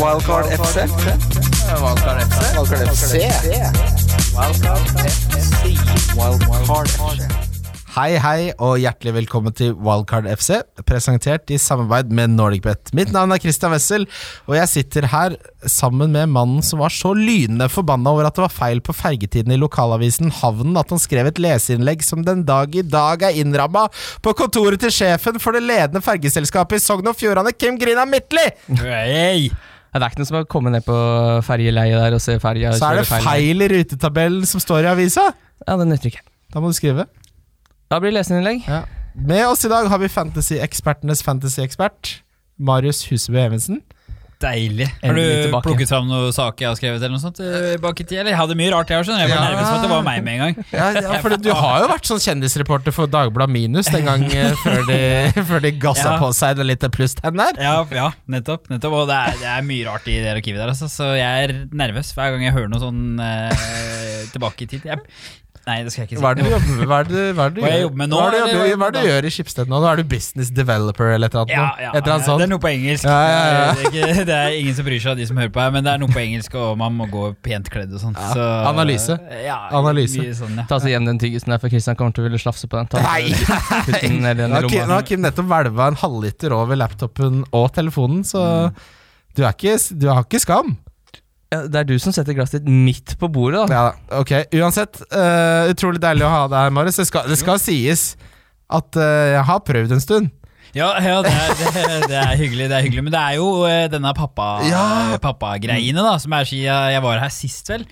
Wildcard FC. Wildcard FC. Wildcard FC. Wildcard FC. Hei, hei, og hjertelig velkommen til Wildcard FC, presentert i samarbeid med NordicBet. Mitt navn er Christian Wessel, og jeg sitter her sammen med mannen som var så lynende forbanna over at det var feil på fergetiden i lokalavisen Havnen at han skrev et leserinnlegg som den dag i dag er innramma på kontoret til sjefen for det ledende fergeselskapet i Sogn og Fjordane, Kim Grina Midtly! Hey. Det er ikke noe som å komme ned på ferjeleiet der og se ferja Så er det feil i rutetabellen som står i avisa. Ja, det nytter ikke. Da må du skrive. Da blir det leserinnlegg. Ja. Med oss i dag har vi fantasy-ekspertenes fantasy-ekspert, Marius Husebø Evensen. Deilig. Har du plukket fram noen saker jeg har skrevet? eller noe sånt eh, bak i tid? Eller Jeg hadde mye rart, jeg òg. Jeg var Ja. nervøs for at det var meg med en gang. Ja, ja, for du har jo vært sånn kjendisreporter for Dagbladet Minus den gang eh, før de, før de gassa Ja. på seg det lille plusstegn der. Ja, ja nettopp. nettopp Og det er, det er mye rart i det arkivet der, altså. Så jeg er nervøs hver gang jeg hører noe sånn eh, tilbake i tid. Jeg, nei, det skal jeg ikke si. Hva er det du jobber? Hva er det, hva er det du Hva jobber med nå, Hva er det, du eller jobber- hva- hva er det du gjør i Schibsted nå? Nå er du business developer eller et eller annet? ja, ja, Et eller annet det er noe på engelsk. Ja, ja, ja. Det, er ikke, det er ingen som bryr seg av de som hører på her, men det er noe på engelsk, og man må gå pent kledd og sånt. Ja, Så, analyse. Ja, Analyse. Sånn, ja. Ta så igjen den tyggisen der, for Christian kommer til å ville slafse på den. Ta, Nei! putt den ned i den Nå har, Kim, nå har Kim nettopp hvelva en halvliter over laptopen og telefonen, så Mm. du, er ikke, du har ikke skam. Det er du som setter glasset ditt midt på bordet, da. Ja, ok, uansett. uh, utrolig deilig å ha deg her, Marius. Det skal, det skal sies at uh, jeg har prøvd en stund. Ja, ja det, er, det, det er hyggelig, det er hyggelig. Men det er jo eh, denne pappa- Ja. pappagreiene, da, som er siden jeg var her sist, vel.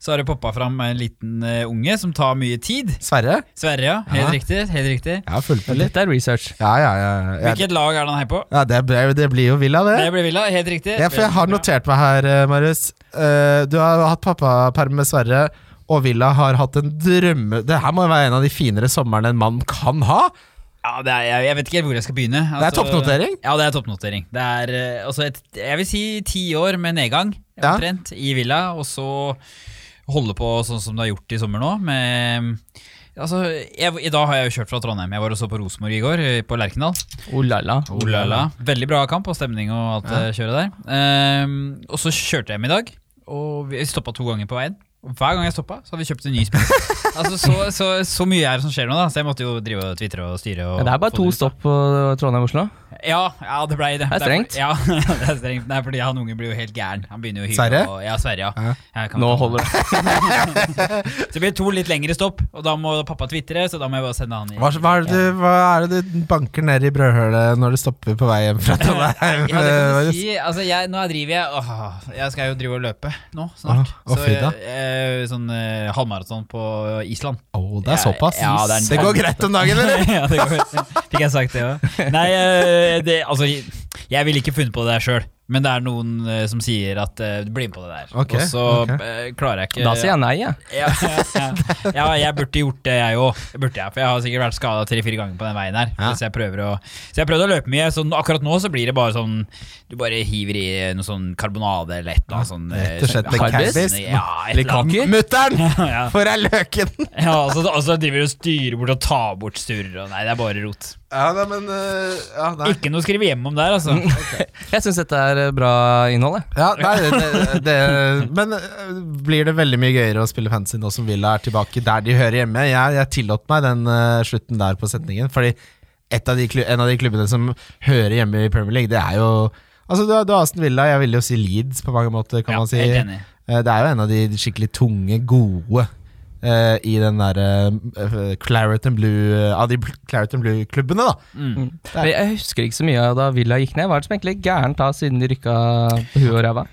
Så har det poppa fram en liten eh, unge som tar mye tid. Sverre? Sverre, ja. Helt Ja. riktig. helt riktig Jeg har fulgt med litt. Dette er research. Ja, ja, ja. ja. Hvilket lag er det han heier på? ja det, ble, det blir jo Villa, det. Det blir Villa, helt riktig. Ja, for jeg har notert meg her, eh, Marius. Eh, du har hatt pappaperm med Sverre, og Villa har hatt en drømme... Det her må jo være en av de finere somrene en mann kan ha. Ja, det er, jeg, jeg vet ikke hvor jeg skal begynne. Det er toppnotering. Ja, det er toppnotering. Det er altså et, jeg vil si ti år med nedgang, Ja. omtrent, i Villa, og så holde på sånn som du har gjort i sommer nå, med Altså, jeg, I dag har jeg jo kjørt fra Trondheim. Jeg var også på Rosenborg i går, eh, på Lerkendal. Olala. la la. Oh la la. Veldig bra kamp og stemning og alt det kjøret der. Um, og så kjørte jeg hjem i dag, og vi stoppa to ganger på veien. Og hver gang jeg stoppa, så hadde vi kjøpt en ny spill. altså, så, så, så mye er det som skjer nå, da. Så jeg måtte jo drive og tvitre og styre. Og Ja, det er bare to stopp på Trondheim-Oslo. Ja, ja, det blei det. Det er strengt. Ja, det er strengt. Det er fordi han unge blir jo helt gæren. Han begynner jo å. Sverre? Og, ja, Sverre, ja. Nå holder det. Så det blir to litt lengre stopp, og da må pappa tvitre, så da må jeg bare sende han i. Hva, hva, er det du, hva er det du banker ned i brødhølet når du stopper på vei hjem fra Trondheim? Ja, det kan du si. Altså, jeg, nå driver jeg åh, Jeg skal jo drive og løpe nå, snart. Åh, å, fy da. eh, sånn eh, halvmaraton på Island. Å, det er såpass. Ja, det er- det går greit om dagen, eller? ja, det går, fikk jeg sagt det òg. Nei, eh, det, altså Jeg ville ikke funnet på det der sjøl, men det er noen eh, som sier at uh, bli med på det der. Ok, og så ok. eh, klarer jeg ikke Da sier jeg nei, jeg. ja, ja, ja. ja, jeg burde gjort det, jeg òg. For jeg har sikkert vært skada tre-fire ganger på den veien her. Ja. Så jeg prøver å Så jeg prøvde å løpe mye. Så akkurat nå så blir det bare sånn Du bare hiver i noe sånn karbonade eller et eller annet sånn eh, Rett og slett sånn- en Cabbis. Ja, et Eller annet. kaker. Mutter'n! Ja, For er løken! ja, og så, og så driver du og styrer bort og tar bort surr og Nei, det er bare rot. Ja, nei, men eh, ja, nei. Ikke noe å skrive hjem om der, altså. Jeg syns dette er eh, bra innhold, jeg. Ja, nei, det, det, men eh, blir det veldig mye gøyere å spille fantasy nå som Villa er tilbake der de hører hjemme? Jeg, jeg tillot meg den uh, slutten der på setningen, fordi et av de, en av de klubbene som hører hjemme i Premier League, det er jo Altså, du har, du Aston Villa, jeg vil jo si Leeds på mange måter, kan Ja, man si. Det er jo en av de skikkelig tunge, gode eh, i den derre uh, Claret and Blue eh, Av de Claret and Blue-klubbene, da. Mm. Jeg husker ikke så mye av da Villa gikk ned. Hva er det som egentlig gærent da, siden de rykka på huet og ræva?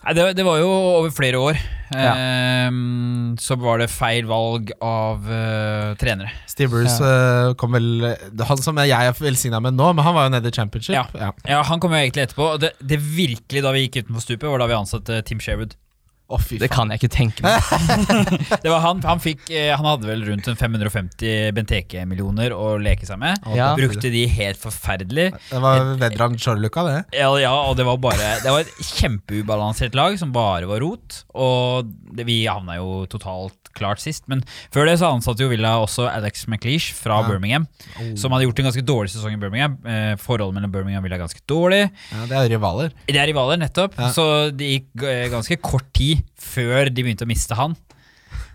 Nei, det, det var jo over flere år. Ja. Ehm, så var det feil valg av uh, trenere. Steve Bruce eh, kom vel Han som jeg er velsigna med nå, men han var jo nede i championship. Ja. Ja, Han kom jo egentlig etterpå. Det, det virkelig da vi gikk utenfor stupet, var da vi ansatte Tim Sherwood. Fy Det faen. kan jeg ikke tenke meg. Det var han, han, fikk, eh, han hadde vel rundt 550 Benteke-millioner å leke seg med. Ja. Brukte de helt forferdelig. Det var Vedran Chorluka, det. Ja, ja, og det var bare Det var et kjempeubalansert lag som bare var rot. Og det, vi havna jo totalt klart sist. Men før det så ansatte jo Villa også Alex McLeish fra Ja. Birmingham. Som hadde gjort en ganske dårlig sesong i Birmingham. Eh, forholdet mellom Birmingham og Villa er ganske dårlig. Ja, det er rivaler. Det er rivaler, nettopp. Ja. Så det gikk eh, ganske kort tid før de begynte å miste han.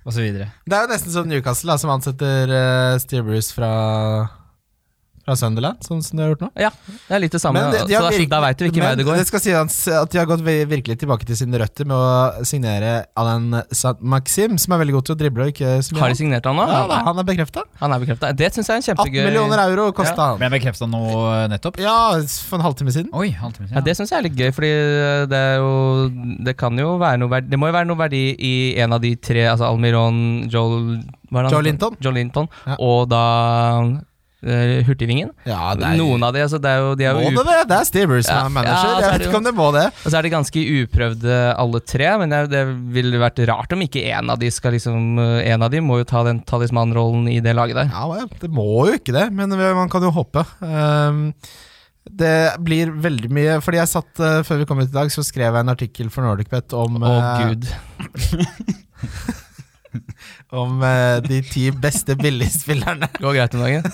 Og så videre. Det er jo nesten som Newcastle, da, som ansetter uh, Steve Bruce fra, fra Sunderland, sånn som de har gjort nå. Ja, det er litt det samme. Men de- de har så da, virk- da veit du hvilken vei det går. Det skal si at de har gått virkelig tilbake til sine røtter med å signere Alain Saint-Maxim, som er veldig god til å drible og ikke Har de signert han nå? ja, da, Han er bekrefta. Det syns jeg er en 18 millioner euro kosta han. Ble bekrefta nå eh, nettopp? Ja, for en halvtime siden. Oi, halvtime siden Ja, ja Det syns jeg er litt gøy, fordi det er jo Det kan jo være noe verdi Det må jo være noe verdi i en av de tre, altså Almiron, Joel det Joe? Linton. Joe Linton Ja. og da eh, Hurtigvingen. Ja, det er, Noen av de, altså det er jo, de er Må det det? Det er Steve Bruce som Ja, er manager. ja, er Jeg vet ikke om det må det. Og så er de ganske uprøvde alle tre, men det, det ville vært rart om ikke en av de skal liksom eh, En av de må jo ta den talismanrollen i det laget der. Ja, Det må jo ikke det, men man kan jo håpe. Um, det blir veldig mye Fordi jeg satt uh, Før vi kom ut i dag, så skrev jeg en artikkel for NordicBet om, Å uh, gud. om uh, de ti beste billigspillerne. Går greit om dagen?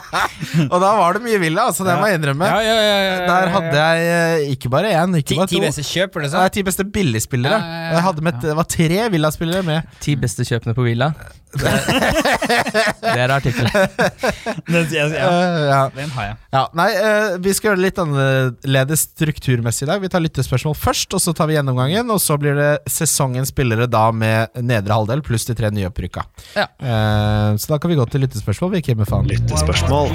Og da var det mye Villa, altså, det må jeg innrømme. Ja, ja, ja, ja, ja, Der hadde jeg uh, ikke bare én, ikke Ti, bare ti to. beste kjøp, det Det sånn? er ti beste billigspillere. Ja, ja, ja, Og jeg hadde med, Det var tre Villa-spillere med. Ti beste kjøpene på Villa. Det er artikkelen. Den, ja, Uh, ja. den har jeg. Ja, nei, eh, Vi skal gjøre det litt annerledes strukturmessig i dag. Vi tar lyttespørsmål først, og så tar vi gjennomgangen. Og så blir det sesongens spillere da med nedre halvdel pluss de tre nyopprykka. Ja. Eh, så da kan vi gå til lyttespørsmål. Vi Lyttespørsmål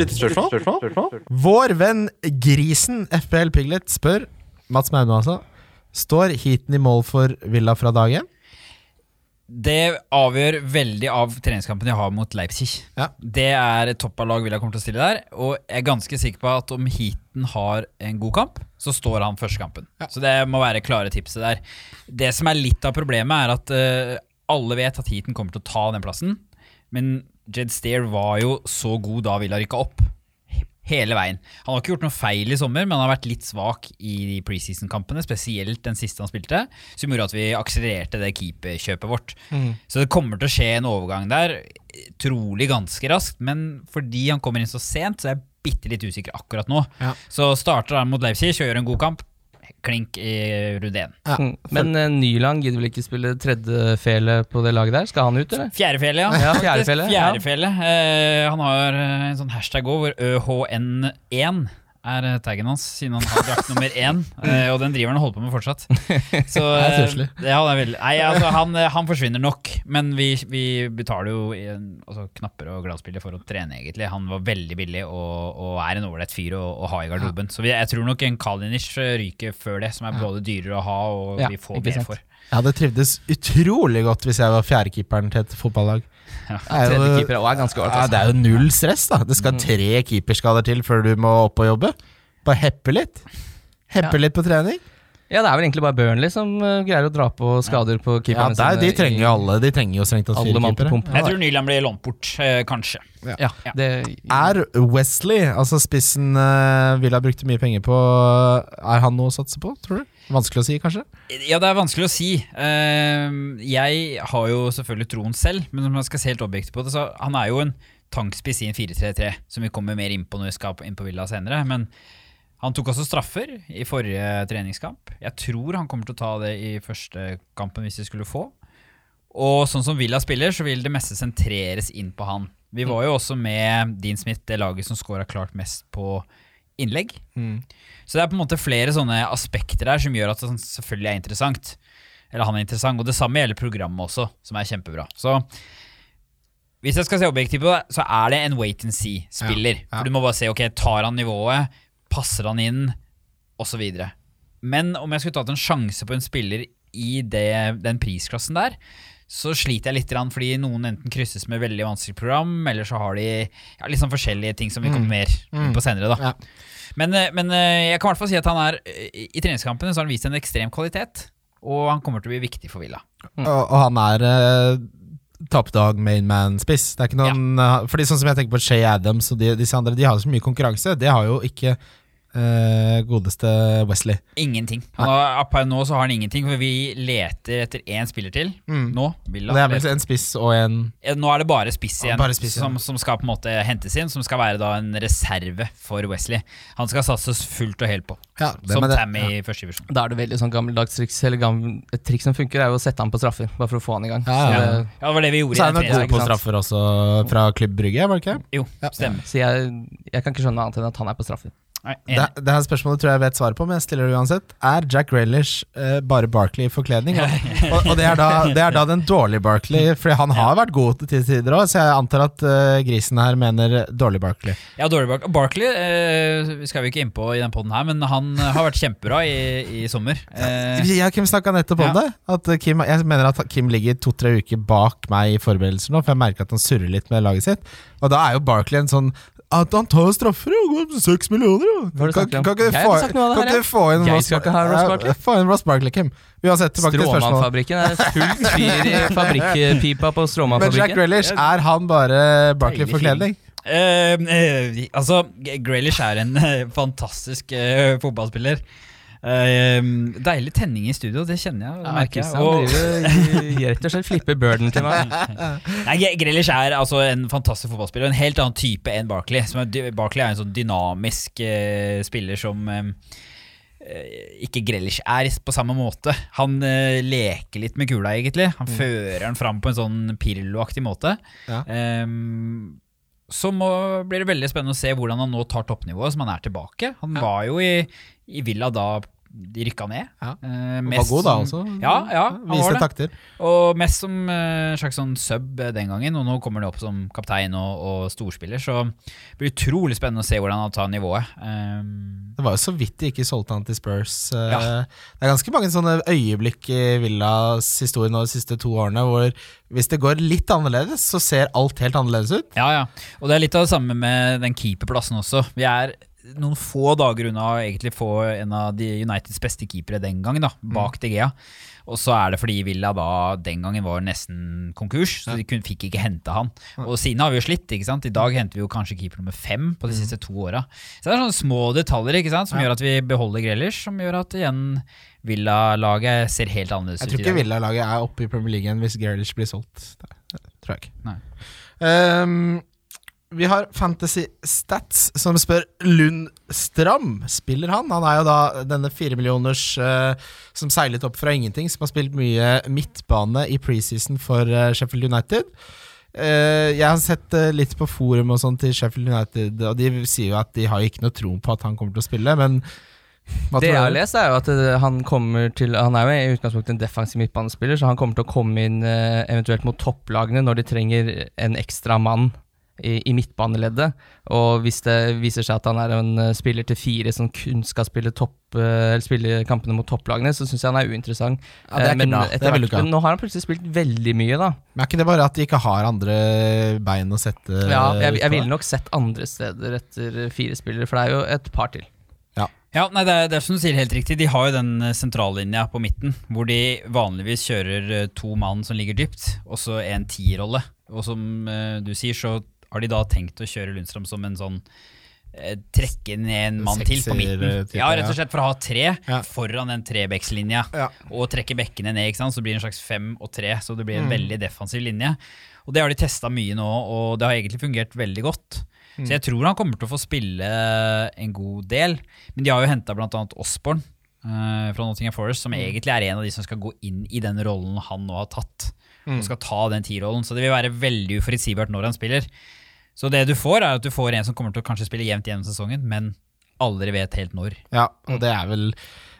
Lyttespørsmål. Vår venn Grisen, FPL Piglet, spør Mats Maune, altså. Står heaten i mål for Villa fra dag én? Det avgjør veldig av treningskampen jeg har mot Leipzig. Ja. Det er et topp av lag Villa kommer til å stille der. Og jeg er ganske sikker på at om Heaton har en god kamp, så står han første kampen. Så det må være klare tipset der. Det som er litt av problemet, er at uh, alle vet at Heaton kommer til å ta den plassen. Men Jed Stair var jo så god da Villa rykka opp. Hele veien. Han har ikke gjort noe feil i sommer, men han har vært litt svak i de preseason-kampene, spesielt den siste han spilte, som gjorde at vi akselererte det keeperkjøpet vårt. Så det kommer til å skje en overgang der, trolig ganske raskt, men fordi han kommer inn så sent, så er jeg bitte litt usikker akkurat nå. Ja. Så starter han mot Leipzig og gjør en god kamp. Klink i Rudén. Ja. Mm. Men uh, Nyland gidder vel ikke spille tredje fele på det laget der? Skal han ut, eller? Fjerdefele, ja. Ja, fjerdefele, ja. Fjerdefele. Eh, han har eh, en sånn hashtag òg, hvor ØHN1 er eh, taggen hans, siden han har drakt nummer én. eh, og den driver han og holder på med fortsatt. Så, Det er eh, ja, veldig Nei, altså, han, han forsvinner nok, men vi, vi betaler jo altså, knapper og gladspiller for å trene, egentlig. Han var veldig billig og, og er en ålreit fyr å, å ha i garderoben. Så vi, jeg tror nok en Kalinic ryker før det, som er både dyrere å ha og Ja, vi får mer for. Jeg hadde trivdes utrolig godt hvis jeg var fjerdekeeperen til et fotballag. Ja. Det er jo- Tredjekeeper òg er ganske. Ja, altså. det er jo null stress, da. Det skal tre keeperskader til før du må opp og jobbe. Bare heppe litt. Heppe Ja. litt på trening. Ja, det er vel egentlig bare Burnley som uh, greier å dra på skader på Ja, keeperne der, De trenger jo alle. De trenger jo strengt tatt fire keepere. pumpen. Jeg tror Nyland blir lånt bort, eh, kanskje. Ja, det Er Wesley, altså spissen uh, Villa brukte mye penger på, er han noe å satse på, tror du? Vanskelig å si, kanskje? Ja, det er vanskelig å si. Ehm, jeg har jo selvfølgelig troen selv, men om man skal se helt objektivt på det, så han er jo en tankspiss i en 4-3-3, som vi kommer mer inn på når vi skal inn på Villa senere. Men han tok også straffer i forrige treningskamp. Jeg tror han kommer til å ta det i første kampen hvis de skulle få. Og sånn som Villa spiller, så vil det meste sentreres inn på han. Vi var jo også med Dean Smith, det laget som scora klart mest på innlegg. Så det er på en måte flere sånne aspekter der som gjør at det sånn selvfølgelig er interessant. Eller han er interessant. Og det samme gjelder programmet også, som er kjempebra. Så hvis jeg skal se objektivt på det, så er det en wait and see-spiller. Ja, ja. For du må bare se, ok, tar han nivået, passer han inn, osv. Men om jeg skulle tatt en sjanse på en spiller i det, den prisklassen der, så sliter jeg litt, fordi noen enten krysses med veldig vanskelig program, eller så har de ja, litt sånn forskjellige ting som vi kommer mer inn på senere. da. Ja. Men, eh, men eh, jeg kan i hvert fall si at han er eh, i treningskampene så har han vist en ekstrem kvalitet, og han kommer til å bli viktig for Villa. Og, og han er top dog, main man-spiss. Det er ikke noen ja. Fordi sånn som jeg tenker på Shay Adams og de, disse andre, de har så mye konkurranse. Det har jo ikke eh, godeste Wesley. Ingenting. Han har, per nå så har han ingenting, for vi leter etter én spiller til. Nå, Villa. Det er vel en spiss og en Eh, Nå er det bare spiss igjen, Bare spiss igjen. som, som skal på en måte hentes inn. Som skal være da en reserve for Wesley. Han skal satses fullt og helt på. ja, Som Tammy ja. I første divisjon. Da er det veldig sånn gammeldags triks. Eller gammel, et triks som funker, er jo å sette han på straffer, bare for å få han i gang. Ja, ja, Så ja. det- det var det vi gjorde Så er han god på straffer også fra Klubb Brygge, var det ikke? Jo, stemmer. Så jeg, jeg kan ikke skjønne annet enn at han er på straffer. Nei, Det, det her spørsmålet tror jeg jeg vet svaret på, men jeg stiller det uansett. Er Jack Grealish uh, bare Barkley i forkledning? Og, og det, er da, det er da den dårlige Barkley, Fordi han har vært god til tider òg, så jeg antar at uh, grisen her mener dårlig Barkley. Ja, dårlig Bark Barkley uh, skal vi ikke innpå i den poden her, men han eh, har vært kjempebra i, i sommer. ja, Kim snakka nettopp om Ja. det. At eh, Kim, jeg mener at Kim ligger to-tre uker bak meg i forberedelser nå, for jeg merker at han surrer litt med laget sitt. Og da er jo Barkley en sånn at han tar straffer og går opp til seks millioner, jo. Kan, kan ikke du få, kan ikke du inn Ross, Barkley. Få inn Ross Barkley, Kim. Uansett, tilbake til spørsmålet. Stråmannfabrikken er fullt fyr i fabrikkpipa på Men Jack Grealish, er han bare Barkley-forkledning? for kledning? eh, eh, altså, Grealish er en uh, fantastisk fotballspiller. Eh, deilig tenning i studio, det kjenner jeg. Det Ja, merker jeg. Og- rett og slett flipper burden til meg. Nei, Gre- Grealish er altså en fantastisk fotballspiller. En helt annen type enn Barkley. Er, Barkley er en sånn dynamisk uh, spiller som eh, ikke Grealish er på samme måte. Han uh, leker litt med kula, egentlig. Han fører den fram på en sånn Pirlo-aktig måte. Ja. Um, så må, blir det veldig spennende å se hvordan han nå tar toppnivået, som han er tilbake. Han Ja. var jo i, i Villa da de rykka ned. Ja. Uh, mest, var god da altså. Ja, ja, Viste takter. Og mest som uh, slags sånn sub eh, den gangen, og nå kommer det opp som kaptein og, og storspiller. Så det blir utrolig spennende å se hvordan han tar nivået. Um, Det var jo så vidt de ikke solgte han til Spurs. Uh, Ja. Det er ganske mange sånne øyeblikk i Villas historie nå de siste to årene hvor hvis det går litt annerledes, så ser alt helt annerledes ut. ja, ja. Og det er litt av det samme med den keeperplassen også. Vi er noen få dager unna å egentlig få en av de Uniteds beste keepere den gangen, da, bak De Gea. Og så er det fordi Villa da den gangen var nesten konkurs, så de kun, fikk ikke hente han. Og siden har vi jo slitt. ikke sant? I dag henter vi jo kanskje keeper nummer fem på de siste to åra. Så det er sånne små detaljer ikke sant? som gjør at vi beholder Grealish, som gjør at igjen Villa-laget ser helt annerledes ut. Jeg tror ikke. Villa-laget er oppe i Premier League igjen hvis Grealish blir solgt. Det tror jeg ikke. Nei. Ehm, vi har Fantasy Stats som spør Lund Stram. Spiller han? Han er jo da denne firemillioners uh, som seilet opp fra ingenting, som har spilt mye midtbane i preseason for uh, Sheffield United. Uh, jeg har sett uh, litt på forum og sånn til Sheffield United, og de sier jo at de har ikke noe tro på at han kommer til å spille, men hva Det jeg har lest, er jo at eh, han kommer til Han er jo i utgangspunktet en defensiv midtbanespiller, så han kommer til å komme inn eh, eventuelt mot topplagene når de trenger en ekstra mann i, i midtbaneleddet. Og hvis det viser seg at han er en eh, spiller til fire som kun skal spille, topp, eh, eller spille kampene mot topplagene, så syns jeg han er uinteressant. Ja, det er Eh, ikke men, bra. Det vil hvert- men nå har han plutselig spilt veldig mye, da. Men er ikke det bare at de ikke har andre bein å sette Ja, jeg, jeg ville nok sett andre steder etter fire spillere, for det er jo et par til. Ja, nei, det er, det er som du sier helt riktig. De har jo den sentrallinja på midten, hvor de vanligvis kjører to mann som ligger dypt, og så en tierrolle. Og som du sier, så har de da tenkt å kjøre Lundstrøm som en sånn eh, Trekke ned en mann til på midten. Sekser-type, Ja, rett og slett for å ha tre Ja. foran den trebekslinja. Ja. Og trekke bekkene ned, ikke sant? så det en slags fem og tre. Så det blir en Mm. veldig defensiv linje. Og det har de testa mye nå, og det har egentlig fungert veldig godt. Mm. Så jeg tror han kommer til å få spille en god del. Men de har jo henta bl.a. Osborne uh, fra Nottingham Forest, Mm. som egentlig er en av de som skal gå inn i den rollen han nå har tatt. Mm. Og skal ta den tierrollen. Så det vil være veldig uforutsigbart når han spiller. Så det du får, er at du får en som kommer til å kanskje spille jevnt gjennom sesongen, men aldri vet helt når. Ja, og det er vel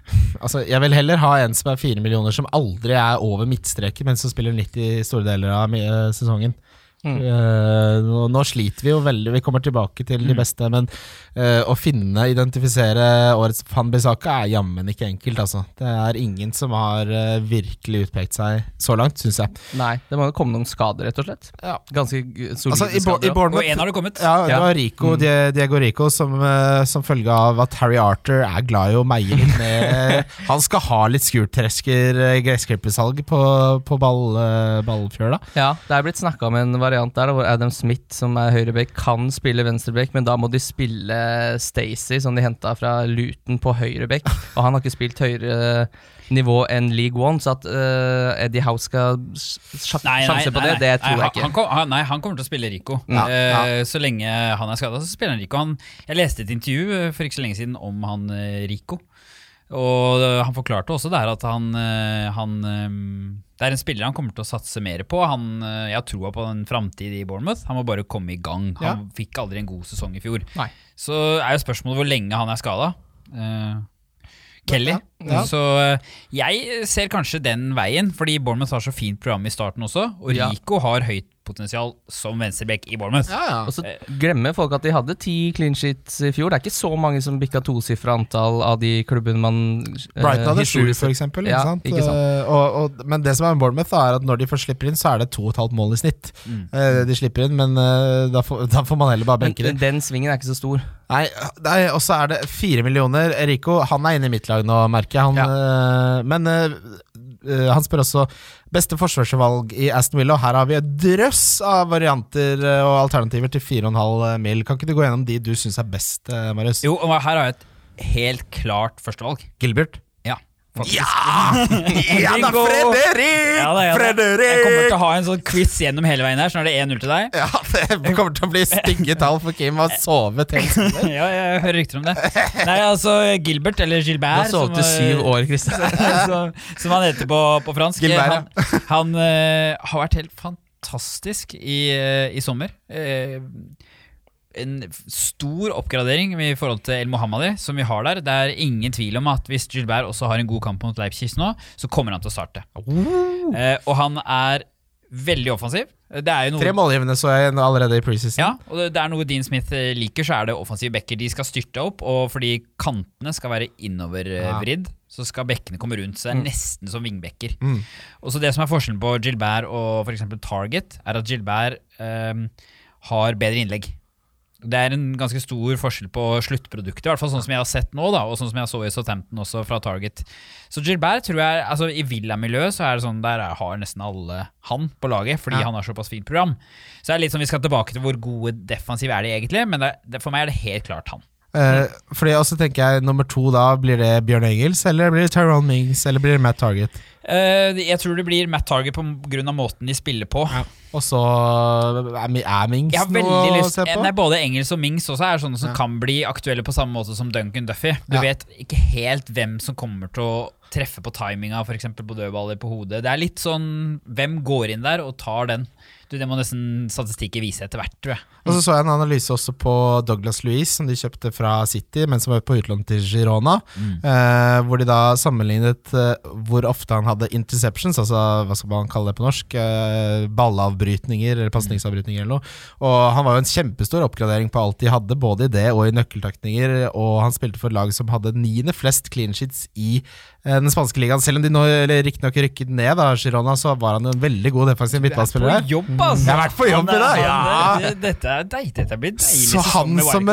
Altså, Jeg vil heller ha en som er fire millioner, som aldri er over midtstreken, men som spiller 90 i store deler av eh, sesongen. Mm. Uh, nå, nå sliter vi jo veldig, vi kommer tilbake til de Mm. beste, men uh, å finne, identifisere årets Fanbisaka er jammen ikke enkelt, altså. Det er ingen som har uh, virkelig utpekt seg så langt, syns jeg. Nei, det må jo komme noen skader, rett og slett. Ja. Ganske solide Altså, i, skader. i også. Og Bournemouth én har det kommet. Ja, det var Rico, Mm. Diego Rico som, som følge av at Harry Arthur er glad i å meie litt ned Han skal ha litt skurtresker, gressklippersalg på, på ball, Ballfjøla. Ja, det er blitt snakka om en variant der hvor Adam Smith, som er høyrebekk, kan spille venstrebekk, men da må de spille Stacey, som de henta fra Luton, på høyrebekk. Og han har ikke spilt høyere nivå enn League One, så at uh, Eddie Howe skal sjanse på nei, det, det tror nei, jeg ikke. Han, kom, han, nei, han kommer til å spille Rico. Ja, Eh, så lenge han er skada, så spiller han Rico. Han, jeg leste et intervju eh, for ikke så lenge siden om han Rico. Og han forklarte også der at han, eh, han eh, Det er en spiller han kommer til å satse mer på. Han, eh, jeg har troa på en framtid i Bournemouth. Han må bare komme i gang. Han fikk aldri en god sesong i fjor. Nei. Så er jo spørsmålet hvor lenge han er skada. Kelly. Ja, ja. Så jeg ser kanskje den veien, fordi Bournemouth har så fint program i starten også. Og Ja. Rico har høyt potensial som venstreback i Bournemouth. Ja, ja. Og så glemmer folk at de hadde ti clean sheets i fjor. Det er ikke så mange som bikka tosifra antall av de klubbene man eh, Brighton hadde sju, for eksempel. Ja, ikke sant? ikke sant. Og, og, men det som er med Bournemouth, er at når de først slipper inn, så er det to og et halvt mål i snitt. Mm. Uh, de slipper inn, men uh, da, får, da får man heller bare benke det. den svingen er ikke så stor. Nei, nei og så er det fire millioner. Rico han er inne i mitt lag nå, merker jeg. Han, men han spør også beste forsvarsvalg i Aston Villa. Her har vi et drøss av varianter eh, og alternativer til 4,5 mil. Kan ikke du gå gjennom de du syns er best, eh, Marius? Jo, og her har jeg et helt klart førstevalg. Gilbert? Ja, faktisk. Ja! ja da, Fredrik! Ja, da, ja, det. Frederik! Jeg kommer til å ha en sånn quiz gjennom hele veien her, så nå er det 1-0 til deg. Ja, det kommer til å bli stygge tall for Kim å sove til Ja, jeg hører rykter om det. Nei, altså Gilbert, eller Gilbert Du har sovet i syv år, Christian. som, som han heter på, på fransk. Gilbert, han han uh, har vært helt fantastisk i, uh, i sommer. Eh, en stor oppgradering i forhold til El Mohammadi, som vi har der. Det er ingen tvil om at hvis Gilbert også har en god kamp mot Leipzig nå, så kommer han til å starte. Eh, og han er veldig offensiv. Det er jo noe Tre målgivende så jeg allerede i preseason. ja, og det, er noe Dean Smith eh, liker, så er det offensive backer. De skal styrte opp, og fordi kantene skal være innovervridd, så skal bekkene komme rundt. Så det er nesten som vingbekker. Mm. Og så Det som er forskjellen på Gilbert og f.eks. Target, er at Gilbert eh, har bedre innlegg. Det er en ganske stor forskjell på sluttproduktet, i hvert fall sånn som jeg har sett nå, da, og sånn som jeg så i Southampton også fra Target. Så Gilbert tror jeg, altså I Villa-miljøet så er det sånn der har nesten alle han på laget, fordi Ja. han har såpass fint program. Så det er litt sånn Vi skal tilbake til hvor gode defensive er de egentlig, men det, det, for meg er det helt klart han. Eh, fordi også tenker jeg nummer to da Blir det Bjørn Engels, eller blir det Tyrone Mings, eller blir det Matt Target? Uh, jeg tror det blir Matt Target av måten de spiller på. Og så er, Mings noe å se på? Nei, Både Engels og Mings også er sånne som Ja. kan bli aktuelle på samme måte som Duncan Duffy. Du Ja. vet ikke helt hvem som kommer til å treffe på timinga, f.eks. på dødballer på hodet. Det er litt sånn Hvem går inn der og tar den? Du, Det må nesten statistikken vise etter hvert, tror jeg. Og så så jeg en analyse også på Douglas Louise, som de kjøpte fra City, men som var på utlån til Girona. Eh, hvor de da sammenlignet eh, hvor ofte han hadde interceptions, altså hva skal man kalle det på norsk? Eh, ballavbrytninger eller pasningsavbrytninger eller noe. Og han var jo en kjempestor oppgradering på alt de hadde, både i det og i nøkkeltakninger. Og han spilte for et lag som hadde niende flest clean sheets i eh, den spanske ligaen. Selv om de nå riktignok rykket ned, da, Girona, så var han jo en veldig god defensiv midtbanespiller jobb, altså! Jeg har vært på jobb i dag, ja. han- Dette er. Dette blir deilig Så han som,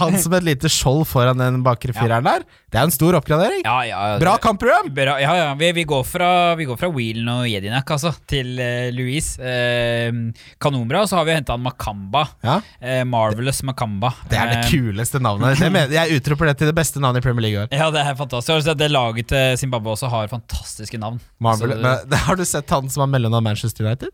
han som et lite skjold foran den bakre fireren der, det er en stor oppgradering. ja, ja, det, Bra kampprogram! Bra, ja, ja, vi, vi, går fra, vi går fra Wheelen og Jedinak altså, til uh, Louise. Uh, kanonbra. Og så har vi henta Makamba. Ja, Uh, Marvelous Makamba. Det er det Eh, kuleste navnet. Det mener, jeg utroper det til det beste navnet i Premier League i år. Ja, det er fantastisk. Det laget til Zimbabwe også har fantastiske navn. Marvel, Så det- men, har du sett han som har mellomnavn Manchester United?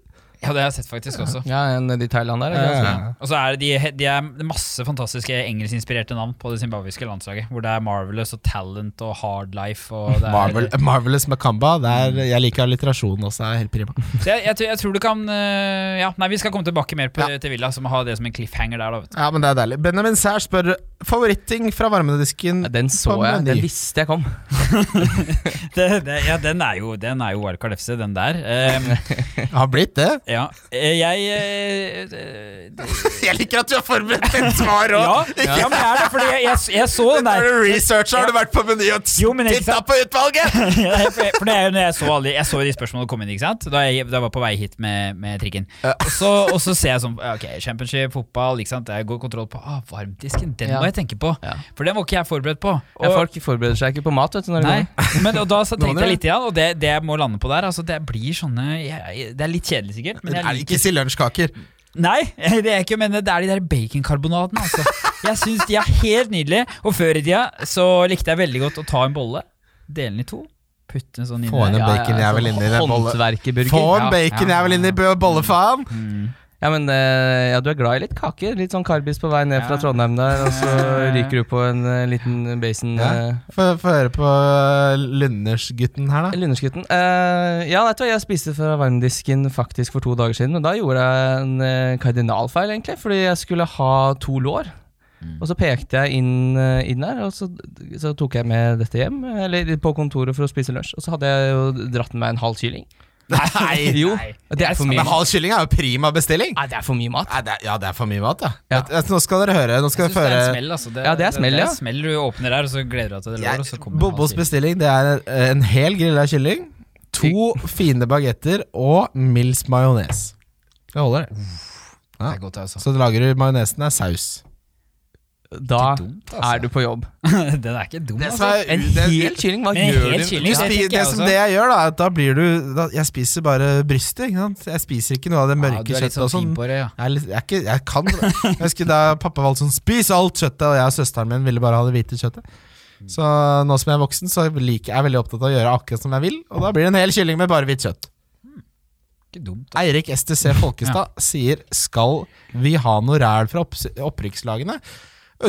Ja, det har jeg sett faktisk også. Ja, en nedi Thailand der. Ja, ja, ja. Og så er det de, de er masse fantastiske engelskinspirerte navn på det zimbabwiske landslaget. Hvor det er Marvelous og Talent og Hardlife og det er Marvel, Marvelous er, jeg liker alliterasjonen også. Er helt prima. Så jeg, jeg, tror- jeg tror du kan eh, Ja, nei, vi skal komme tilbake mer på, Ja. til Villa, som har det som en cliffhanger der, da. vet du. Ja, men det er deilig. Benjamin Sær spør favoritting fra varmedisken. Ja, Den så jeg. Den visste jeg kom. det, det, ja, den er jo, den er jo Wildcard FC, den der. Um, Har blitt det. ja, eh, jeg eh, Jeg liker at du har forberedt et svar ja, òg! ja, men jeg er det, fordi jeg, jeg, jeg så den der. du researcher, har du vært på Meny og titta på utvalget! Ja, for for det er jo når jeg så, alle, jeg så de spørsmålene komme inn, ikke sant? Da jeg, da jeg var på vei hit med, med trikken. Og, så, og så ser jeg sånn Ok, championship, fotball, ikke sant? jeg går kontroll på ah, varmdisken. Den Ja. må jeg tenke på. Ja. For den var ikke jeg forberedt på. Ja, folk forbereder seg ikke på mat, vet du. Når Nei, men og da så tenkte jeg litt igjen, og det, det jeg må lande på der altså Det blir sånne jeg, Det er litt kjedelig, sikkert. Men Men jeg er liker ikke si lunsjkaker? Nei, det er ikke, men det er de der baconkarbonadene. Altså. Jeg syns de er helt nydelige. Og før i tida så likte jeg veldig godt å ta en bolle, dele den i to, putte en sånn inn Få en der. Ja, baconjævel inni den bolle. Få en bacon, jeg vil inn i bø- bollefaen! Mm. Ja, men eh, ja, du er glad i litt kaker? Litt sånn karbis på vei ned fra Trondheim der, og så ryker du på en eh, liten basen Ja. uh, Få høre på Lundersgutten her, da. Lundersgutten. Uh, ja, vet du hva, jeg spiste fra varmdisken faktisk for to dager siden, og da gjorde jeg en eh, kardinalfeil, egentlig, fordi jeg skulle ha to lår. Mm. Og så pekte jeg inn, eh, inn der, og så, så tok jeg med dette hjem, eller på kontoret for å spise lunsj. Og så hadde jeg jo dratt med meg en halv kylling. Nei! Jo, Nei. det er for mye Men halv kylling er jo prima bestilling. Nei, det er for mye mat. Nei, det er, ja, det er for mye mat, ja. Ja. Nå skal dere høre. Nå skal Jeg dere synes det er en smell, altså. Det, Ja, det er smell, det, ja. er smell du åpner her, og så gleder du deg til det lår, og så kommer Bobos bestilling det er eh, en hel grilla kylling, to fine bagetter og mils majones. Det holder, det. Det er godt, altså. Så lager du majonesen er saus. Da dumt, altså. er du på jobb. Den er ikke dum, altså. er- En det- hel kylling, hva gjør du? kylling? Det det som det jeg gjør, da, er at da blir du da, Jeg spiser bare brystet. Ikke sant? Jeg spiser ikke noe av det mørke er kjøttet sånn fin sånn. på det, ja. Jeg, jeg, jeg, jeg kan Jeg husker da pappa valgte sånn Spis alt kjøttet, og jeg og søsteren min ville bare ha det hvite kjøttet. Så nå som jeg er voksen, så liker jeg er veldig opptatt av å gjøre akkurat som jeg vil. Og da blir det en hel kylling med bare hvitt kjøtt. Ikke dumt. Eirik STC Folkestad sier Skal vi ha noe ræl fra opp, opprykkslagene?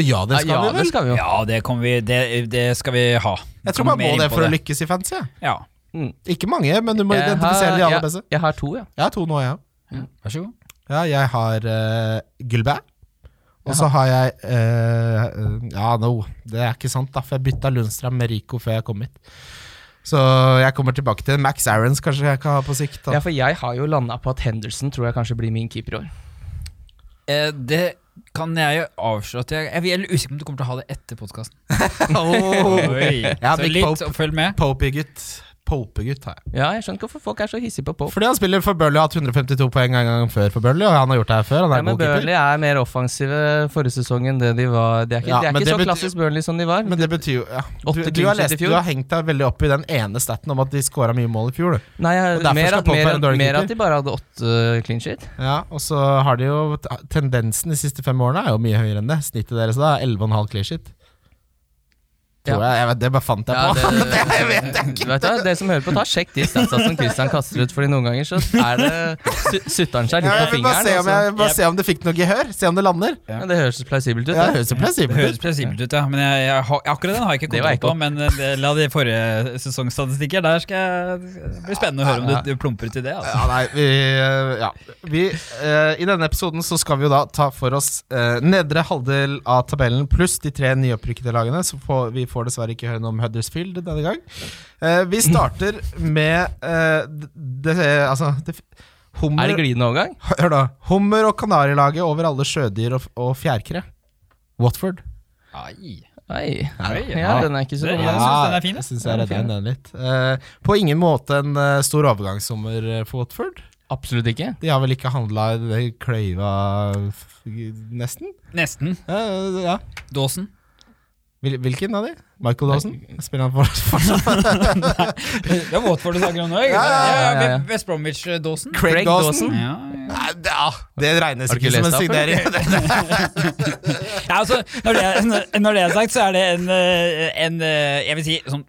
Ja, det skal ja, vi det vel. skal vi jo. Ja, det, vi, det, det skal vi ha. Jeg tror man må det for å lykkes i fancy. ja. Mm. Ikke mange, men du må Jeg identifisere har- de aller jeg- beste. Jeg har to, ja. Jeg har to nå, ja. ja. vær så god. ja. Jeg har uh, Gulbert. Og så har jeg uh, Ja, no, det er ikke sant, da, for jeg bytta Lundstrand med Rico før jeg kom hit. Så jeg kommer tilbake til Max Aarons, kanskje jeg kan ha på sikt. Da. Ja, for jeg har jo landa på at Henderson tror jeg kanskje blir min keeper i år. Eh, det kan jeg jo avsløre at jeg, jeg er usikker på om du kommer til å ha det etter podkasten. oh. Så litt, følg med. Popey-gutt. Pope-gutt har jeg. Ja, jeg skjønner ikke hvorfor folk er så hissige på Pope. Fordi han spiller for Burnley og har hatt 152 poeng en gang før for Burnley, og han har gjort det her før. Han er Ja, men. Burnley er mer offensive forrige sesong enn det de var. De er ikke, Ja, de er ikke så betyr- klassisk Burnley som de var. Men det betyr jo ja. du, du, har lest, du har hengt deg veldig opp i den ene staten om at de scora mye mål i fjor. Nei, jeg, mer, at, mer, mer at de bare hadde åtte clean sheet. Ja, Og så har de jo Tendensen de siste fem årene er jo mye høyere enn det. Snittet deres da er 11,5 clean sheet. Tror Ja. jeg, jeg vet, Det bare fant jeg Ja, på. det, det vet jeg ikke. Vet du, som hører på, ta sjekk de statsa som Christian kaster ut, Fordi noen ganger så er det sutter han seg litt Ja, på fingeren. bare se om, og så- jeg, bare se om det fikk noe gehør. Se om det lander. Ja, det høres plausibelt ut. Ja, det høres plausibelt Det høres ut. plausibelt ut, ja. Men jeg, jeg, akkurat den har jeg ikke Det var kontroll på. Men eh, det, la de forrige sesongstatistikker Der skal jeg Det blir spennende å høre om Ja. du, du plumper ut det. Altså. Ja, nei, vi, eh, ja. vi uh, I denne episoden så skal vi jo da ta for oss uh, nedre halvdel av tabellen pluss de tre nyopprykkede lagene. Så får, vi får dessverre ikke høre noe om Huddersfield denne gang. Eh, vi starter med eh, det, det Altså det, Er det glidende overgang? Hør da. Hummer og kanarilaget over alle sjødyr og, og fjærkre. Watford. Ai. Oi. Oi, Ja, den er ikke så god. Ja, jeg den. den er fin, jeg. Jeg syns jeg Den er fin. den litt. Eh, på ingen måte en eh, stor overgangssommer eh, for Watford. Absolutt ikke. De har vel ikke handla i det kløyva f- nesten? Nesten. Eh, ja. Dawson. Hvil- Hvilken av de? Michael Dawson? Spiller han for- fortsatt? Det er Watford du snakker om nå, Ja, ja, ja, ja, ja. West Bromwich-Dawson. Craig, Craig Dawson? Dawson? Ja, ja. Det, ja, det regnes ikke som en signering. Ja, altså, når, det, når, det er sagt, så er det en, eh, en eh, Jeg vil si sånn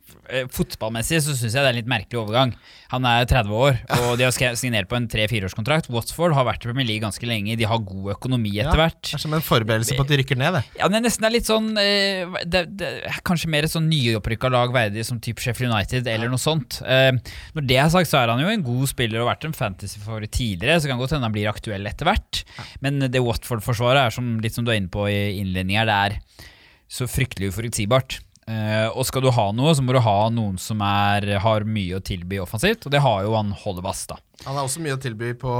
Fotballmessig så syns jeg det er en litt merkelig overgang. Han er 30 år, og de har signert på en tre-fireårskontrakt. Watford har vært i Premier League ganske lenge, de har god økonomi Ja, etter hvert. Det er som en forberedelse på at de rykker ned, det. Ja, det er nesten litt sånn eh, det, det er Kanskje mer et sånn nyopprykka lag verdig som type Sheffield United eller noe sånt. Eh, når det er sagt, så er han jo en god spiller og vært en fantasy-favoritt tidligere, så kan godt hende han blir aktuell etter hvert. Men det Watford-forsvaret er som, litt som du er inne på i innledninga, det er så fryktelig uforutsigbart. Eh, og skal du ha noe, så må du ha noen som er, har mye å tilby offensivt, og det har jo han Hollebass, da. Han har også mye å tilby på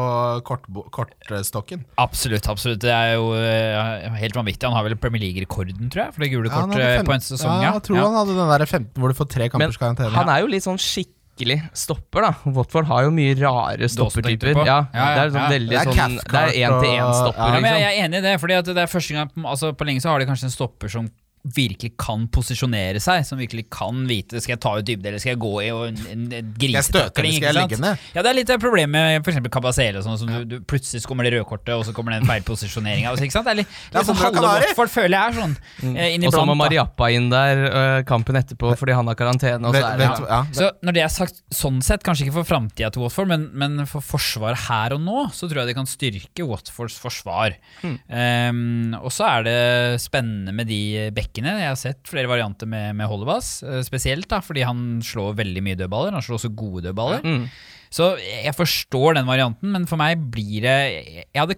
kortstokken. kortstokken. Absolutt. absolutt Det er jo uh, helt vanvittig. Han har vel Premier League-rekorden, tror jeg, for det gule Ja, kortet eh, på en sesong. Ja, jeg tror han hadde den der 15 hvor du får tre kampers karantene. han er jo litt sånn skikkelig stopper, da. Watford har jo mye rare stoppertyper. Ja, Ja, ja, det er sånn veldig sånn Det er én-til-én-stopper, Ja, jeg, liksom. jeg er enig i det, fordi det er første gang altså, på lenge så har de kanskje en stopper som virkelig kan posisjonere seg, som virkelig kan vite skal jeg ta ut dybde eller skal jeg gå i og en, en, grisetakling. ligge ned? Ja, det er litt av problemet med f.eks. Kabasele. Sånn, som du, du, plutselig kommer det røde kortet, og så kommer det en feil. Altså, ikke sant? Det er litt, Ja, sånn halve Watford føler jeg er sånn. Mm. eh, Og så må. Mariappa inn der øh, kampen etterpå fordi han har karantene. Og så er vet, det, ja. Så når det er sagt, sånn sett, kanskje ikke for framtida til Watford, men, men for forsvaret her og nå, så tror jeg det kan styrke Watfords forsvar. Um, og så er det spennende med de bekkene. Jeg har sett flere varianter med, med Holdebass, eh, spesielt da, fordi han slår veldig mye dødballer. Han slår også gode dødballer. Mm. Så jeg forstår den varianten, men for meg blir det Jeg hadde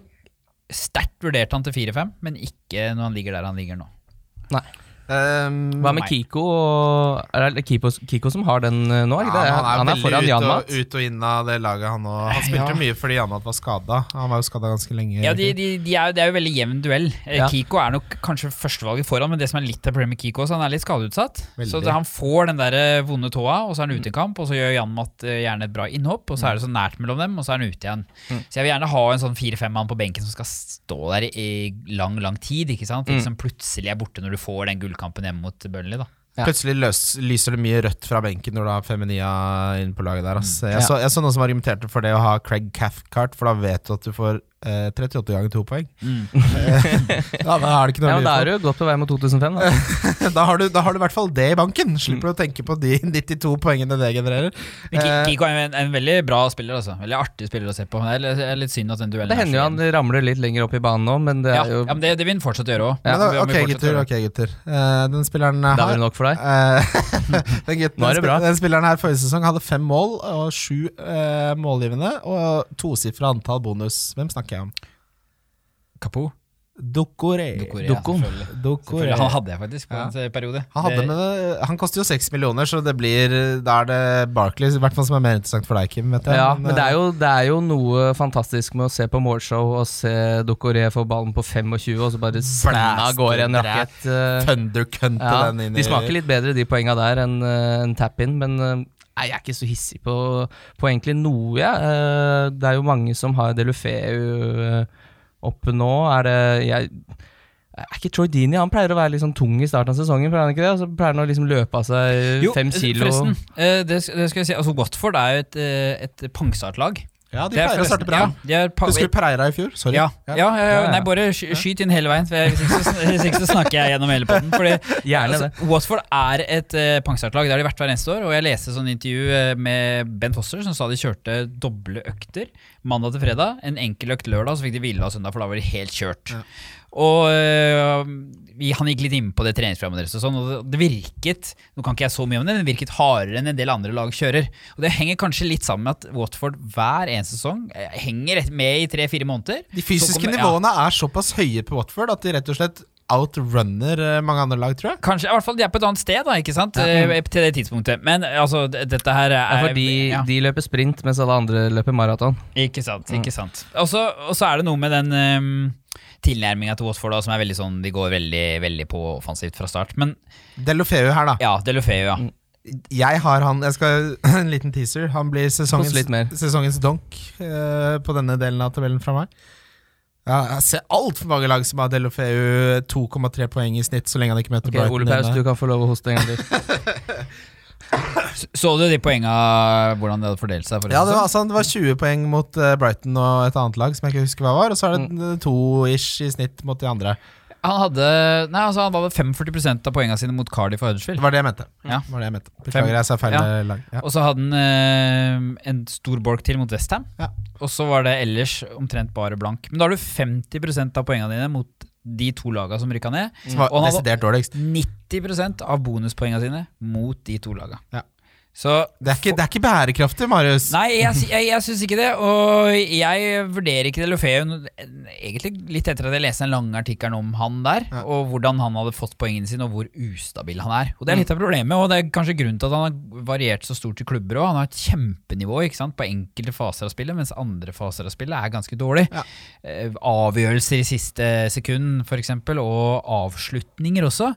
sterkt vurdert han til 4-5, men ikke når han ligger der han ligger nå. Nei. Um, Hva med Nei. Kiko? Er det Kiko, Kiko som har den øh, nå? Ja, det? Ja, han er, foran ut Janmat. og, ut og inn av det laget, han òg. Han spilte Ja. mye fordi Janmat var skada. Han var jo skada ganske lenge. Ja, de, de, de er, Det er jo veldig jevn duell. Eh, Ja. Kiko er nok kanskje førstevalget foran, men det som er litt av problemet med Kiko, så han er litt skadeutsatt. Veldig. Så det, han får den der eh, vonde tåa, og så er han ute i kamp, og så gjør Jan Matt eh, gjerne et bra innhopp, og så er det så nært mellom dem, og så er han ute igjen. Så jeg vil gjerne ha en sånn fire-fem-mann på benken som skal stå der i lang, lang tid, ikke sant? Mm. som plutselig er borte når du får den gullkampen hjemme mot Burnley, da. Ja. Plutselig løs, lyser det mye rødt fra benken når du har Feminia inn på laget der. Ass. Jeg, Ja. så, jeg så noen som argumenterte for det å ha Craig Cathcart, for da vet du at du får eh, 38 ganger 2 poeng. ja, da er det ikke noe Ja, men Da er du godt på vei mot 2005. Da. Da har, du, da har du i hvert fall det i banken. Slipper du å tenke på de 92 poengene det genererer. Eh, Kiko er en, en veldig bra spiller, altså. Veldig artig spiller å se på. Det er litt- synd at den duellen Det er hender jo han ramler litt lenger opp i banen nå, men det ja, er jo ja, men det, det vil han fortsatt gjøre òg. Ja. ok, gutter. ok gutter uh, Den spilleren Da er her det nok for deg. Eh, den, gutten, Nå er det den, bra. den spilleren her forrige sesong hadde fem mål og sju uh, målgivende og tosifra antall bonus. Hvem snakker jeg om? Kapo. Dokore. Dokore, Doko. ja, selvfølgelig. Dokore. Selvfølgelig. Han hadde jeg faktisk på Ja. en periode. Han, hadde med det, han koster jo seks millioner, så det blir Da er det Barclays i hvert fall som er mer interessant for deg, Kim. Vet jeg. Ja, men det er, eh, jo, det er jo noe fantastisk med å se på målshow og se Dokore få ballen på 25, og så bare sende av gårde en rakett. eh, ja, den inn de smaker litt bedre, de poenga der, enn en tap-in, men eh, nei, jeg er ikke så hissig på, på egentlig noe, jeg. Ja. det er jo mange som har Delufeu uh, oppe nå. Er det jeg er ikke Troy Dini Han pleier å være sånn tung i starten av sesongen. Pleier han ikke det? Og så pleier han å liksom løpe av seg Jo, fem kilo. forresten. eh, det, det skal jeg si. Altså, Watford er jo et, eh, et pangstartlag. Ja, de Det er pleier å starte bra. Ja, er Husker du Pereira i fjor? Sorry. Ja, ja, ja, ja, Ja, ja. Nei, bare sky- skyt inn hele veien, for jeg, hvis, ikke så, hvis ikke så snakker jeg gjennom hele poden. Gjerne altså, det. Watford er et uh, pangstartlag. Det har de vært hver eneste år. Og jeg leste sånn intervju eh, med Ben Foster som sa de kjørte doble økter mandag til fredag. En enkel økt lørdag, så fikk de hvile av søndag, for da var de helt kjørt. Ja. Og øh, vi, Han gikk litt inn på det treningsprogrammet deres, og sånn, og det, virket Nå kan ikke jeg så mye om det, men det virket hardere enn en del andre lag kjører. Og Det henger kanskje litt sammen med at Watford hver eneste sesong eh, henger med i tre-fire måneder. De fysiske kommer- ja. nivåene er såpass høye på Watford at de rett og slett outrunner eh, mange andre lag, tror jeg. Kanskje, i hvert fall De er på et annet sted, da, ikke sant? Eh, til det tidspunktet. Men altså, dette her er ja, de, ja. de løper sprint, mens alle andre løper maraton. Ikke sant. ikke sant Og så og så er det noe med den um, tilnærminga til Watford da, som er veldig sånn De går veldig veldig på offensivt fra start. Men Delofeu her, da. ja, Delofeu, ja. Jeg har han Jeg skal En liten teaser. Han blir sesongens, sesongens donk uh, på denne delen av tabellen fra meg. Ja, jeg ser altfor mange lag som har Delofeu 2,3 poeng i snitt, så lenge han ikke møter Ok, Brighton. Ole Paus, du kan få lov å hoste en gang til. Så du de poenga, hvordan det hadde fordelt seg? Ja, det var, altså, det var 20 poeng mot eh, Brighton og et annet lag som jeg ikke husker hva var, og så er det Mm. to-ish i snitt mot de andre. Han hadde Nei, altså han var vel 45% av poengene sine mot Cardiff og Det Huddersfield. var det jeg mente. Ja. Det var det jeg mente. Beklager, jeg sa feil Ja. eh, lag. Ja. Og så hadde han eh, en stor bolk til mot Westham. Ja. Og så var det ellers omtrent bare blank. Men da har du 50% av poengene dine mot de to laga som rykka ned. Som var Og han desidert dårligst. 90% av bonuspoengene sine mot de to laga. Ja. Så Det er ikke, det er ikke bærekraftig, Marius. Nei, jeg, jeg, jeg syns ikke det. Og jeg vurderer ikke Delofeu egentlig litt etter at jeg leste den lange artikkelen om han der, Ja. og hvordan han hadde fått poengene sine, og hvor ustabil han er. Og Det er litt av problemet, og det er kanskje grunnen til at han har variert så stort i klubber òg. Han har et kjempenivå ikke sant, på enkelte faser av spillet, mens andre faser av spillet er ganske dårlig. Ja. Eh, Avgjørelser i siste sekund, f.eks., og avslutninger også,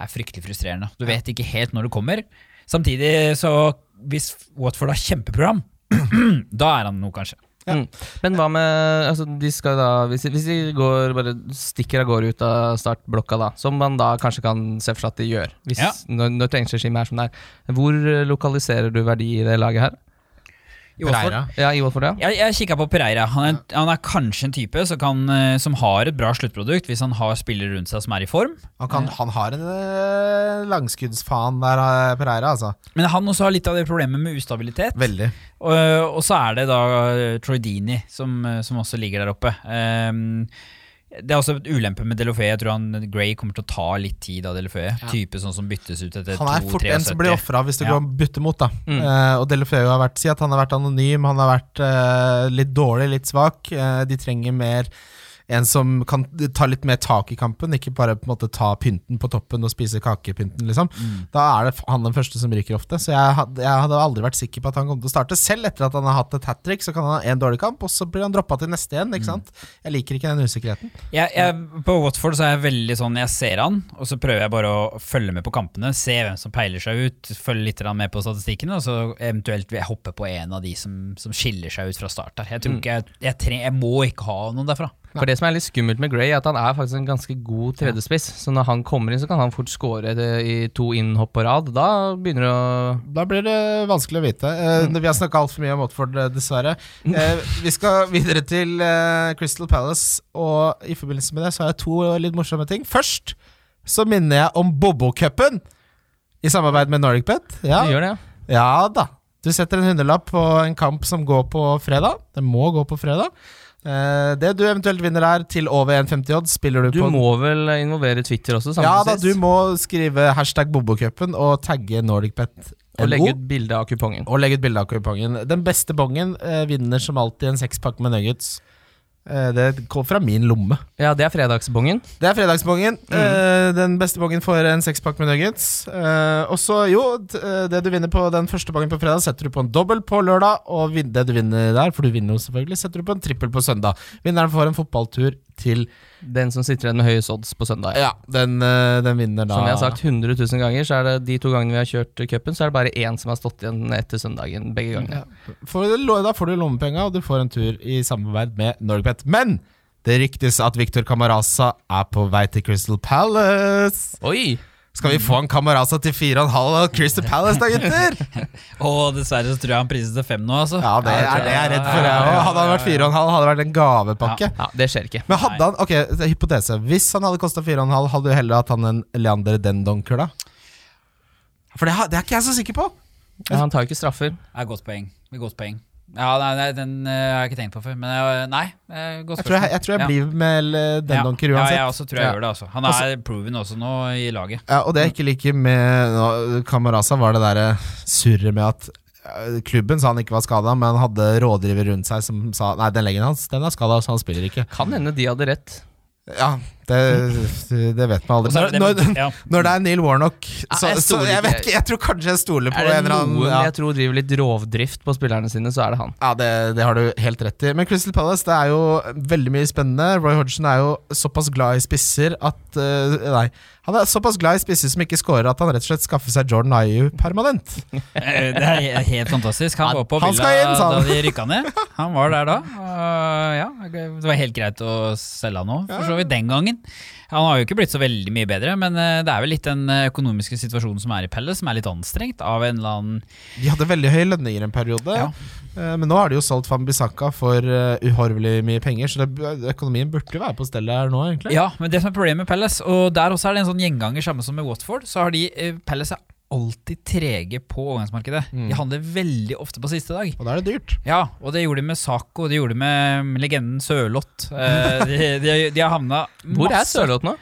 er fryktelig frustrerende. Du vet ikke helt når det kommer. Samtidig så hvis Watford har kjempeprogram, da er han noe, kanskje. Mm. Men hva med altså, de skal da, hvis, hvis de går, bare stikker av gårde ut av startblokka, da, som man da kanskje kan se for seg at de gjør, hvis, Ja. når, når treningsregimet er som det er, hvor lokaliserer du verdi i det laget her? I Pereira. Ja, i Watford, ja. Jeg, jeg kikka på Pereira. Han er, han er kanskje en type som, kan, eh, som har et bra sluttprodukt hvis han har spillere rundt seg som er i form. Han, kan, han har en uh, langskuddsfaen der, eh, Pereira, altså. Men han også har litt av det problemet med ustabilitet. Veldig. Og, og så er det da Troydini som, eh, som også ligger der oppe. Ehm, det er også et ulempe med Delofeu. Jeg tror han Gray kommer til å ta litt tid av Delofeu. Type sånn som byttes ut etter Han er fort en som blir 2-73. ofra hvis det Ja. går bytte mot. da Mm. Uh, Og Delofeu har vært Si at han har vært anonym, han har vært uh, litt dårlig, litt svak. Uh, de trenger mer en som kan ta litt mer tak i kampen, ikke bare på en måte ta pynten på toppen og spise kakepynten. liksom Da er det han den første som ryker ofte. Så jeg hadde, jeg hadde aldri vært sikker på at han kom til å starte. Selv etter at han har hatt et hat trick, så kan han ha en dårlig kamp, og så blir han droppa til neste igjen. ikke sant Jeg liker ikke den usikkerheten. Jeg, jeg, på Watford så er jeg veldig sånn Jeg ser han, og så prøver jeg bare å følge med på kampene. Se hvem som peiler seg ut, følge litt med på statistikkene, og så eventuelt vil jeg hoppe på en av de som, som skiller seg ut fra start. der Jeg mm. jeg, jeg, jeg må ikke ha noen derfra. For det som er litt skummelt med Gray, er at han er faktisk en ganske god tredjespiss. Så når han kommer inn, så kan han fort skåre i to innhopp på rad. Da begynner det å Da blir det vanskelig å vite. Eh, Vi har snakka altfor mye om Watford, eh, dessverre. Eh, vi skal videre til eh, Crystal Palace, og i forbindelse med det så har jeg to litt morsomme ting. Først så minner jeg om Bobo-cupen i samarbeid med Nordic Pet Ja. gjør det, ja. ja da. Du setter en hundrelapp på en kamp som går på fredag. Den må gå på fredag. Eh, det du eventuelt vinner her, til over 1,50 odds, spiller du, Du på må vel involvere Twitter også, Ja da, du må skrive hashtag Bobo-cupen og tagge NordicBet. Og legge ut bilde av kupongen. Og legge ut bilde av kupongen. Den beste bongen eh, vinner som alltid en sekspakk med nuggets. Eh, det kom fra min lomme. Ja, det er fredagsbongen. Det er fredagsbongen. Eh, den beste bongen får en sekspakk med nuggets. Eh, og så, jo, det du vinner på den første bongen på fredag, setter du på en dobbel på lørdag. Og det du vinner der, for du vinner jo selvfølgelig, setter du på en trippel på søndag. Vinneren får en fotballtur til Den som sitter igjen med høyest odds på søndag. Ja, den, eh, den vinner da Som jeg har sagt 100 000 ganger, så er det de to gangene vi har kjørt cupen, så er det bare én som har stått igjen etter søndagen begge gangene. For, da får du lommepenga, og du får en tur i samarbeid med Norgepet. Men det ryktes at Victor Camarasa er på vei til Crystal Palace. Oi! Skal vi få en Camarasa til 4,5 av Crystal Palace, da, gutter? Og dessverre så tror jeg han prises til 5 nå, altså. Ja, det er det jeg er redd for, jeg òg. Hadde han vært 4,5, hadde det vært en gavepakke. Ja, det skjer ikke. Men hadde han, ok, hypotese Hvis han hadde kosta 4,5, hadde du heller hatt han en Leander Dendonker, da? For det, det er ikke jeg så sikker på. Ja, han tar jo ikke straffer. Det er godt poeng. Det er godt poeng. Ja, nei, nei, Den uh, har jeg ikke tenkt på før. Men uh, nei, eh, godt Jeg tror jeg, jeg, tror jeg Ja. blir med den ja. Donker uansett. Ja, jeg også tror jeg Ja. gjør det. altså Han er proven også nå i laget. Ja, og det jeg ikke liker med no, Kamaraza, var det derre surret med at Klubben sa han ikke var skada, men han hadde rådgiver rundt seg som sa Nei, den leggen hans den er skada, så han spiller ikke. Kan hende de hadde rett. Ja, det, det vet man aldri. er Når, det det- når, ja. når det er Neil Warnock, Ja, så, jeg så jeg vet ikke. Jeg tror kanskje jeg stoler på Er en det eller annen noen ja. jeg tror driver litt rovdrift på spillerne sine, så er det han. Ja, det, det har du helt rett i. Men Crystal Palace det er jo veldig mye spennende. Roy Hodgson er jo såpass glad i spisser at øh, Nei, han er såpass glad i spisser som ikke scorer, at han rett og slett skaffer seg Jordan Ayew permanent. Eh, Det er helt fantastisk. Han var på han Villa inn, da de rykka ned. Han var der da. Uh, ja, det var helt greit å selge han òg, for så vidt den gangen. Han har jo ikke blitt så veldig mye bedre, men eh, det er vel litt den eh, økonomiske situasjonen som er i Pelle, som er litt anstrengt av en eller annen De hadde veldig høye lønninger en periode, Ja. eh, men nå har de jo solgt Fambisaka for uh, uhorvelig mye penger, så det, økonomien burde jo være på stell her nå, egentlig. Ja, men det som er problemet med Pelles, og der også er det en sånn gjenganger samme som med Watford, så har de Pelles er alltid trege på overgangsmarkedet. Mm. De handler veldig ofte på siste dag. Og da er det dyrt. Ja, og det gjorde de med Saco, det gjorde de med legenden Sørloth. Eh, de, de, de har havna Hvor er masse- Sørloth nå?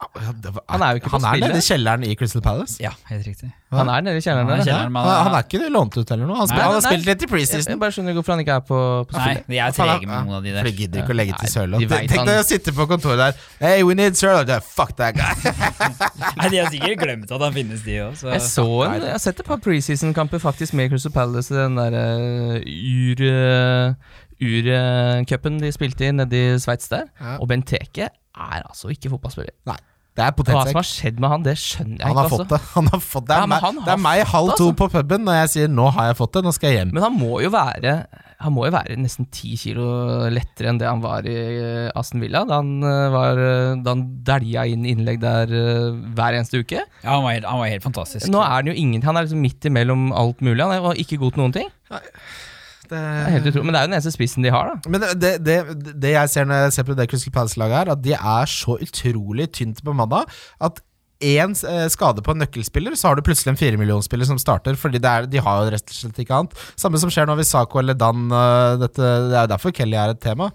Ja, det var- Han er jo ikke på Han er spillet. nede i kjelleren i Crystal Palace. Ja, helt riktig. Han er nede i kjelleren Han er kjelleren, Han, han er ikke lånt ut eller noe. Han, Nei, han har spilt litt i preseason. jeg bare skjønner ikke hvorfor han ikke er på, på Nei, spillet. de er trege med noen av de For de gidder ikke å legge til Sørland Sørloth. de Tenk når deg å sitte på kontoret der. Hey, we need Sørloth. Fuck that guy. Nei, De har sikkert glemt at han finnes, de òg. Jeg så en, jeg har sett et par preseason-kamper faktisk med Crystal Palace i den der uh, ur... Uh, Urcupen de spilte i nede i Sveits der. Ja. Og Benteke er altså ikke fotballspiller. Nei, det er Hva som har skjedd med han, det skjønner jeg Han ikke. har fått altså. det. Han har fått det. Det Ja, er, men meg, han det er meg halv det, to altså. på puben når jeg sier 'nå har jeg fått det', nå skal jeg hjem. Men han må jo være Han må jo være nesten ti kilo lettere enn det han var i eh, Aston Villa, da han, eh, var, eh, da han dælja inn innlegg der hver eneste uke. Ja, han var helt, han var helt fantastisk. Nå er han jo ingenting. Han er liksom midt imellom alt mulig. Han er ikke god til noen ting. Det er helt utrolig Men det er jo den eneste spissen de har, da. Men det, det, det jeg ser når jeg ser på det Crystal Palace-laget, er at de er så utrolig tynt bemanna at én eh, skade på en nøkkelspiller, så har du plutselig en firemillionspiller som starter. Fordi det er, de har jo rett og slett ikke annet. Samme som skjer nå hvis Saco eller Dan eh, dette, Det er jo derfor Kelly er et tema.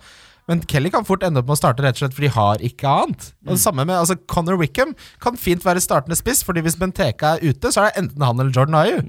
Men Kelly kan fort ende opp med å starte rett og slett for de har ikke annet. Og det samme med altså Connor Wickham kan fint være startende spiss, Fordi hvis Benteke er ute, så er det enten han eller Jordan Ayu.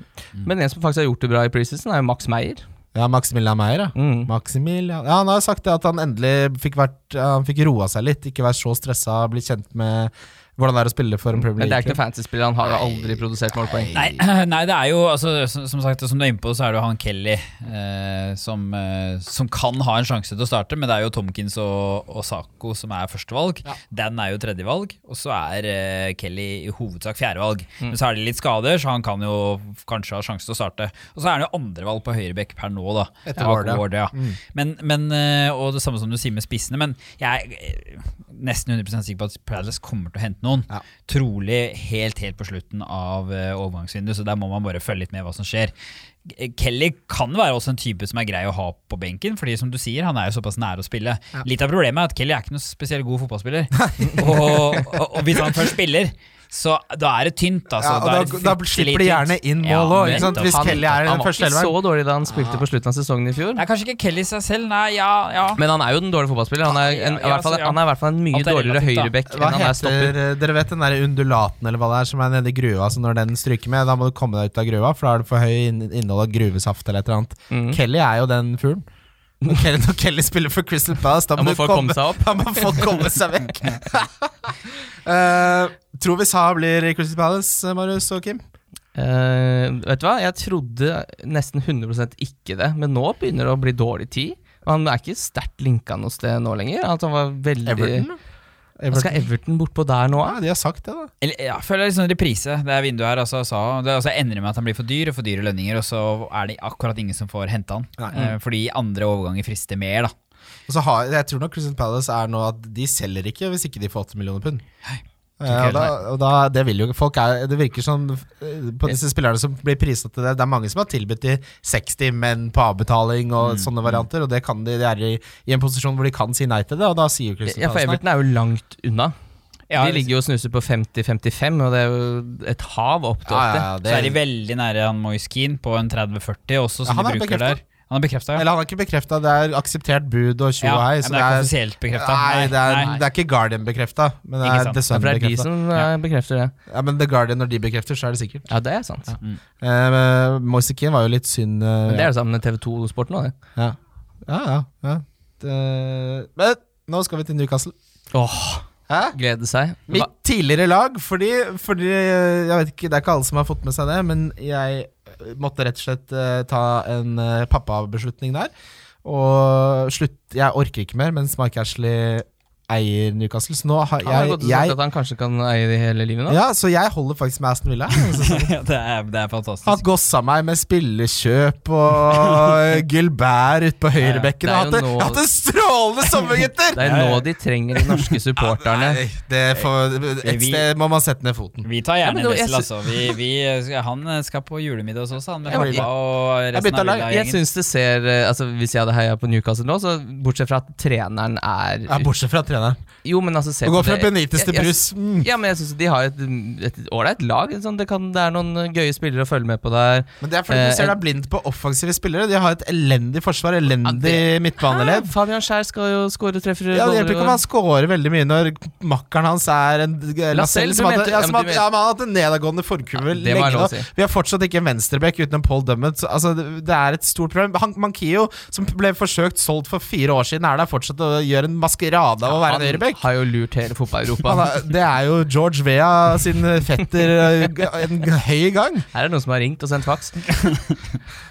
Men en som faktisk har gjort det bra i preseason, er jo Max Meyer. Ja, Maximilian Meyer, ja. Mm. Maximilian Ja, han har sagt det at han endelig fikk, vært, han fikk roa seg litt. Ikke være så stressa, bli kjent med hvordan det er å spille for en Premier Men det er ikke noe noen fantasy-spiller. Han har aldri produsert målpoeng. Nei, nei, det er jo altså, som, som sagt, som du er inne på, så er det jo han Kelly eh, som, eh, som kan ha en sjanse til å starte, men det er jo Tomkins og, og Sako som er førstevalg. Dan er jo tredjevalg, og så er eh, Kelly i hovedsak fjerdevalg. Mm. Men så er det litt skader, så han kan jo kanskje ha sjanse til å starte. Og så er han jo andrevalg på høyrebekk per nå, da. Etter ja. Ward, ja. Mm. Men, men, eh, og det samme som du sier med spissene, men jeg er nesten 100% sikker på at Pradles kommer til å hente noen. Ja. Trolig helt helt på slutten av uh, overgangsvinduet, så der må man bare følge litt med hva som skjer. Kelly kan være også en type som er grei å ha på benken, fordi som du sier, han er jo såpass nær å spille. Litt av problemet er at Kelly er ikke noe spesielt god fotballspiller. og, og, og hvis han først spiller, så da er det tynt. Altså, Ja, da, det da slipper de gjerne inn mål òg. Ja, Hvis Han- Kelly er i Han var ikke så dårlig da han spilte på slutten av sesongen i fjor. Det er kanskje ikke Kelly seg selv, nei, ja, ja. Men han er jo den dårlige fotballspilleren. Han altså, han er i hvert fall en mye er dårligere da. høyrebekk enn han er stopper. Dere vet den der undulaten eller hva det er som er nede i grua, så når den stryker med, da må du komme deg ut av grua, for da er det for høy innhold av gruvesaft eller et eller annet. Mm. Kelly er jo den fuglen. Når Kelly, når Kelly spiller for Crystal Palace, da Da må, må folk komme seg opp. Da må folk komme seg vekk. Eh, tror vi Sa blir Crystal Palace, Marius og Kim? Uh, vet du hva, jeg trodde nesten 100% ikke det, men nå begynner det å bli dårlig tid. Og Han er ikke sterkt linka noe sted nå lenger. At han var veldig Everton? Everton. skal Everton bortpå der nå? Ja, de har sagt det, da. Eller, ja, jeg føler det er sånn reprise. Det er vinduet her altså, sa, det altså, ender med at han blir for dyr og for dyre lønninger, og så er det akkurat ingen som får hente han. Nei. Eh, fordi andre overganger frister mer, da. Og så har, jeg tror nok Crystal Palace er nå at de selger ikke hvis ikke de får 8 millioner pund. Eh, og da, og da, det vil jo folk er, Det virker som eh, på disse spillerne som blir prisa til det Det er mange som har tilbudt de 60, menn på avbetaling og Mm, sånne varianter. Og det kan de, de er i, i en posisjon hvor de kan si nei til det, og da sier jo Crystal Ja, for Everton er jo langt unna. Ja, de ligger jo og snuser på 50-55, og det er jo et hav opp til 80. Ja, ja, ja, Så er de veldig nære han Moise Keane på en 30-40 også, som de er bruker der. Han er bekrefta, ja. eller han har ikke bekrefta, det er akseptert bud og tjo ja, og hei. ja, så det er ikke offisielt bekrefta. Nei, det er, nei. det er ikke Guardian bekrefta, men det er. The Ja, Sun bekrefta. det er de som ja. bekrefter det. Ja, men The Guardian, når de bekrefter, så er det sikkert. Ja, det er sant. Uh, Moise Keane var jo litt synd. uh, Men det er det samme med TV2-sporten òg, det. Ja, ja, ja. ja. Det, men nå skal vi til Newcastle. Åh, Hæ? glede seg. Mitt tidligere lag, fordi, fordi Jeg vet ikke, Det er ikke alle som har fått med seg det, men jeg måtte rett og slett eh, ta en uh, pappabeslutning der. Og slutt Jeg orker ikke mer mens Mike Ashley eier Newcastle. Så nå har jeg, Han har jeg, gått og sagt at han kanskje kan eie det hele livet nå. Ja, så jeg holder faktisk med Aston Villa. Ja, det, er, det er fantastisk. Har gossa meg med spillekjøp og Gilbert ute på høyrebekken. Ja, Jeg har hatt nå- hatt en strålende sommer, gutter! Det er nå de trenger de norske supporterne. Nei, det for, et Vi- sted må man sette ned foten. Vi tar gjerne Wessel, jeg altså. Vi, vi, han skal på julemiddag hos oss, han med Ja, pappa og Jeg resten av lag. Jeg Villa-gjengen. synes det ser eh, Altså Hvis jeg hadde heia på Newcastle nå, så bortsett fra at treneren er Ja, bortsett fra ut- treneren. Jo, men altså se Å gå fra Benitez til jeg- Mm. Ja, men jeg synes de har et ålreit lag. Sånn, det, kan, det er noen gøye spillere å følge med på der. Men det er fordi Eh, du ser deg blind på offensive spillere. De har et elendig forsvar, elendig midtbaneledd. Ah, Fabian Skjær skal jo skåre treffer. Ja, Det hjelper ikke om han skårer veldig mye når makkeren hans er en Lacelle som, hadde, ja, ja, som hadde, ja, men en nedadgående forkurve Ja, lenge si. Vi har fortsatt ikke en venstreback uten en Paul Dummet. Altså, det, det er et stort problem. Han, Mankio, som ble forsøkt solgt for fire år siden, er der fortsatt og gjør en maskerade av å være en Han høyreback. har jo lurt hele fotball-Europa. Det er jo George Vea sin fetter eh, en høy gang. Her er det noen som har ringt og sendt faks.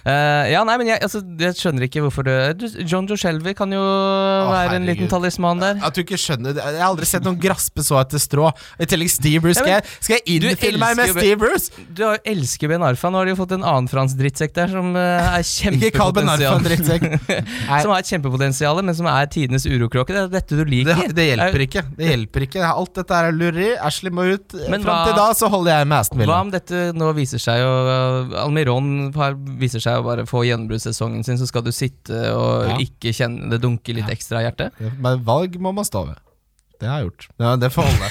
Uh, ja, nei, men jeg, altså, jeg skjønner ikke hvorfor du, John Joe Shelby kan jo være en liten talisman der. At du ikke skjønner det- Jeg har aldri sett noen graspe så etter strå. I tillegg Steve Bruce. Skal jeg, skal jeg innfille meg med Steve Bruce? Du har- elsker Ben Arfa. Nå har de jo fått en annen fransk drittsekk der som er kjempepotensial. Ikke kall Ben Arfa en drittsekk. Som har et kjempepotensial, men som er tidenes urokråke. Det er dette du liker. Det hjelper ikke. Det hjelper ikke Alt dette er lureri. Ashley må ut. Men Fram til da så holder jeg med Aston Hva om dette nå viser seg å Almiron viser seg å bare få gjennombruddssesongen sin, så skal du sitte og Ja. ikke kjenne det dunke litt ekstra i hjertet? Men valg må man stå ved. Det har jeg gjort. Ja, det får holde.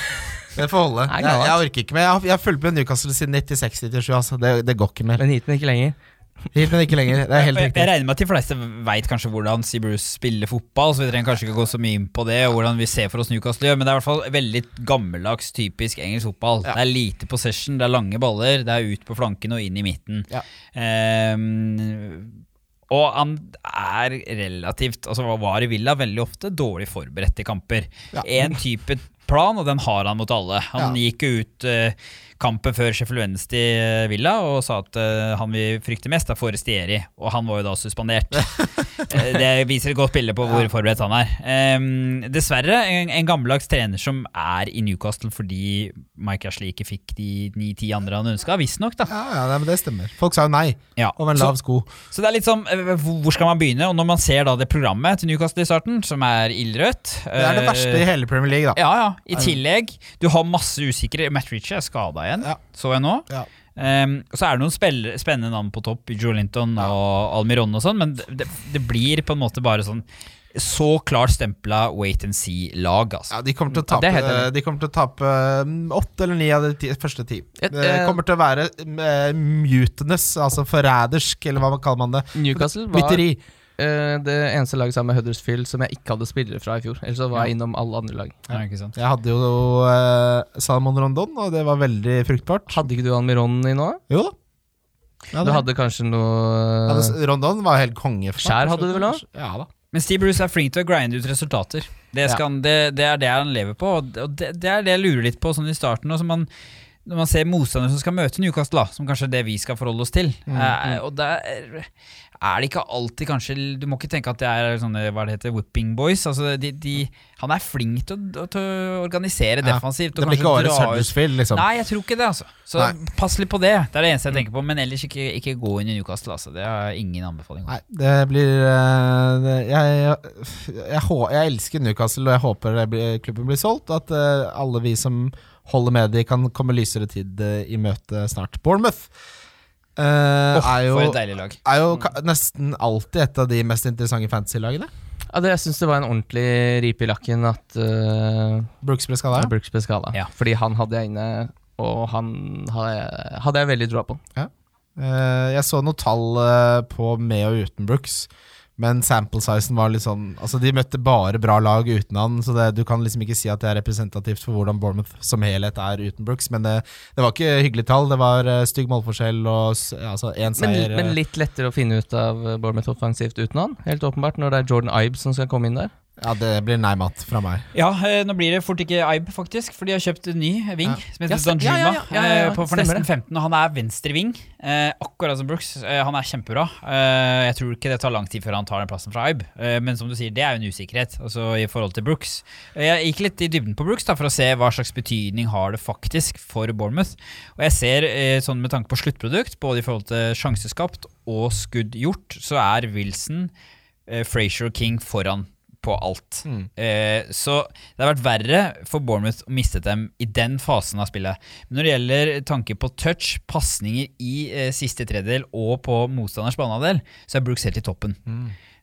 Det får holde. Nei, Jeg, jeg orker ikke mer. Jeg har, jeg har fulgt med Newcastle siden 96-97. Altså. Det, det går ikke mer. Men hit, men ikke lenger. Hit, men ikke lenger. Det er helt riktig. jeg regner med at de fleste veit kanskje hvordan Steve Bruce spiller fotball, så vi trenger kanskje ikke gå så mye inn på det, og hvordan vi ser for oss Newcastle gjør, men det er i hvert fall veldig gammeldags, typisk engelsk fotball. Ja. Det er lite possession, det er lange baller, det er ut på flanken og inn i midten. Ja. Um, og han er relativt, altså var i Villa veldig ofte dårlig forberedt i kamper. Ja. En type plan, og den har han mot alle. Han Ja. gikk jo ut eh, kampen før Sheffield Wednesday eh, Villa og sa at uh, han vi frykter mest, er Forestieri, og han var jo da suspendert. Eh, det viser et godt bilde på hvor forberedt han er. Um, dessverre en, en gammeldags trener som er i Newcastle fordi Mike Ashley ikke fikk de ni-ti andre han ønska, visstnok. Ja, ja, det, det stemmer. Folk sa jo nei. Ja. Om en lav sko. så det er litt sånn, hvor skal man begynne? Og når man ser da det programmet til Newcastle i starten, som er ildrødt Det er det verste i hele Premier League, da. Ja, ja. I tillegg, du har masse usikre Matt Ritchie er skada igjen, Ja. så jeg nå. Ja. Um, og så er det noen spennende navn på topp, Joe Linton og Almiron og sånn, men det, det, blir på en måte bare sånn så klart stempla wait and see-lag, altså. Ja, de kommer til å tape, de kommer til å tape mm, åtte eller ni av de ti, første ti. Et, Det eh, kommer til å være uh, mutinous, altså forrædersk, eller hva kaller man det. Newcastle var Mytteri. Eh, det eneste laget sammen med Huddersfield som jeg ikke hadde spillere fra i fjor. Ellers så var jeg innom alle andre lag. Ja, ikke sant? Jeg hadde jo uh, Salomon Rondon, og det var veldig fruktbart. Hadde ikke du Almiron i nå? Jo da. Ja, Du hadde kanskje noe hadde, Rondon var helt konge. for meg. Skjær hadde du vel også? Ja da. Men Steve Bruce er flink til å grinde ut resultater. Det, skal, han- det, det er det han lever på, og det- det, det er det jeg lurer litt på sånn i starten. Og som man, når man ser motstandere som skal møte Newcastle, da, som kanskje er det vi skal forholde oss til. Eh, og det er, det ikke alltid kanskje Du må ikke tenke at det er sånne hva det heter, whipping boys. Altså de, de, han er flink til å, til å organisere Ja, defensivt. Det blir ikke årets Huddersfield, liksom. Nei, jeg tror ikke det. altså Så Nei. pass litt på det. Det er det eneste jeg tenker på. Men ellers ikke, ikke gå inn i Newcastle. altså Det har jeg ingen anbefaling om. Nei, det blir eh, det, jeg, jeg, jeg, jeg elsker Newcastle, og jeg håper blir, klubben blir solgt. At eh, alle vi som holder med de, kan komme lysere tid eh, i møte snart. Bournemouth eh, Åh, er, jo, for et deilig lag. er jo ka- nesten alltid et av de mest interessante fantasy-lagene. Ja, det, Jeg syns det var en ordentlig ripe i lakken at uh, Brooks ble skada. Brooks ble skada. Ja. Fordi han hadde jeg inne, og han hadde jeg, hadde jeg veldig troa på. Eh, jeg så noen tall på med og uten Brooks, men sample sizen var litt sånn Altså, de møtte bare bra lag uten han, så det, du kan liksom ikke si at det er representativt for hvordan Bournemouth som helhet er uten Brooks, men det, det var ikke hyggelige tall. Det var eh, stygg målforskjell og altså én seier. men men, litt lettere å finne ut av Bournemouth offensivt uten han. Helt åpenbart, når det er Jordan Ibe som skal komme inn der. Ja, det blir nei-mat fra meg. Ja, eh, nå blir det fort ikke Ibe, faktisk, for de har kjøpt en ny ving Ja. som heter Danjuma ja, ja, ja, eh, for stemmer nesten 15, og han er venstre ving. Eh, akkurat som Brooks. Eh, han er kjempebra. Eh, jeg tror ikke det tar lang tid før han tar den plassen fra Ibe, eh, men som du sier, det er jo en usikkerhet altså i forhold til Brooks. Jeg gikk litt i dybden på Brooks da, for å se hva slags betydning har det faktisk for Bournemouth. Og jeg ser, sånn med tanke på sluttprodukt, både i forhold til sjanseskapt og skudd gjort, så er Wilson, eh, Frazier og King foran på alt. Mm. Eh, så det har vært verre for Bournemouth å miste dem i den fasen av spillet. Men når det gjelder tanke på touch, pasninger i eh, siste tredjedel og på motstanders banehalvdel, så er Brooks helt i toppen.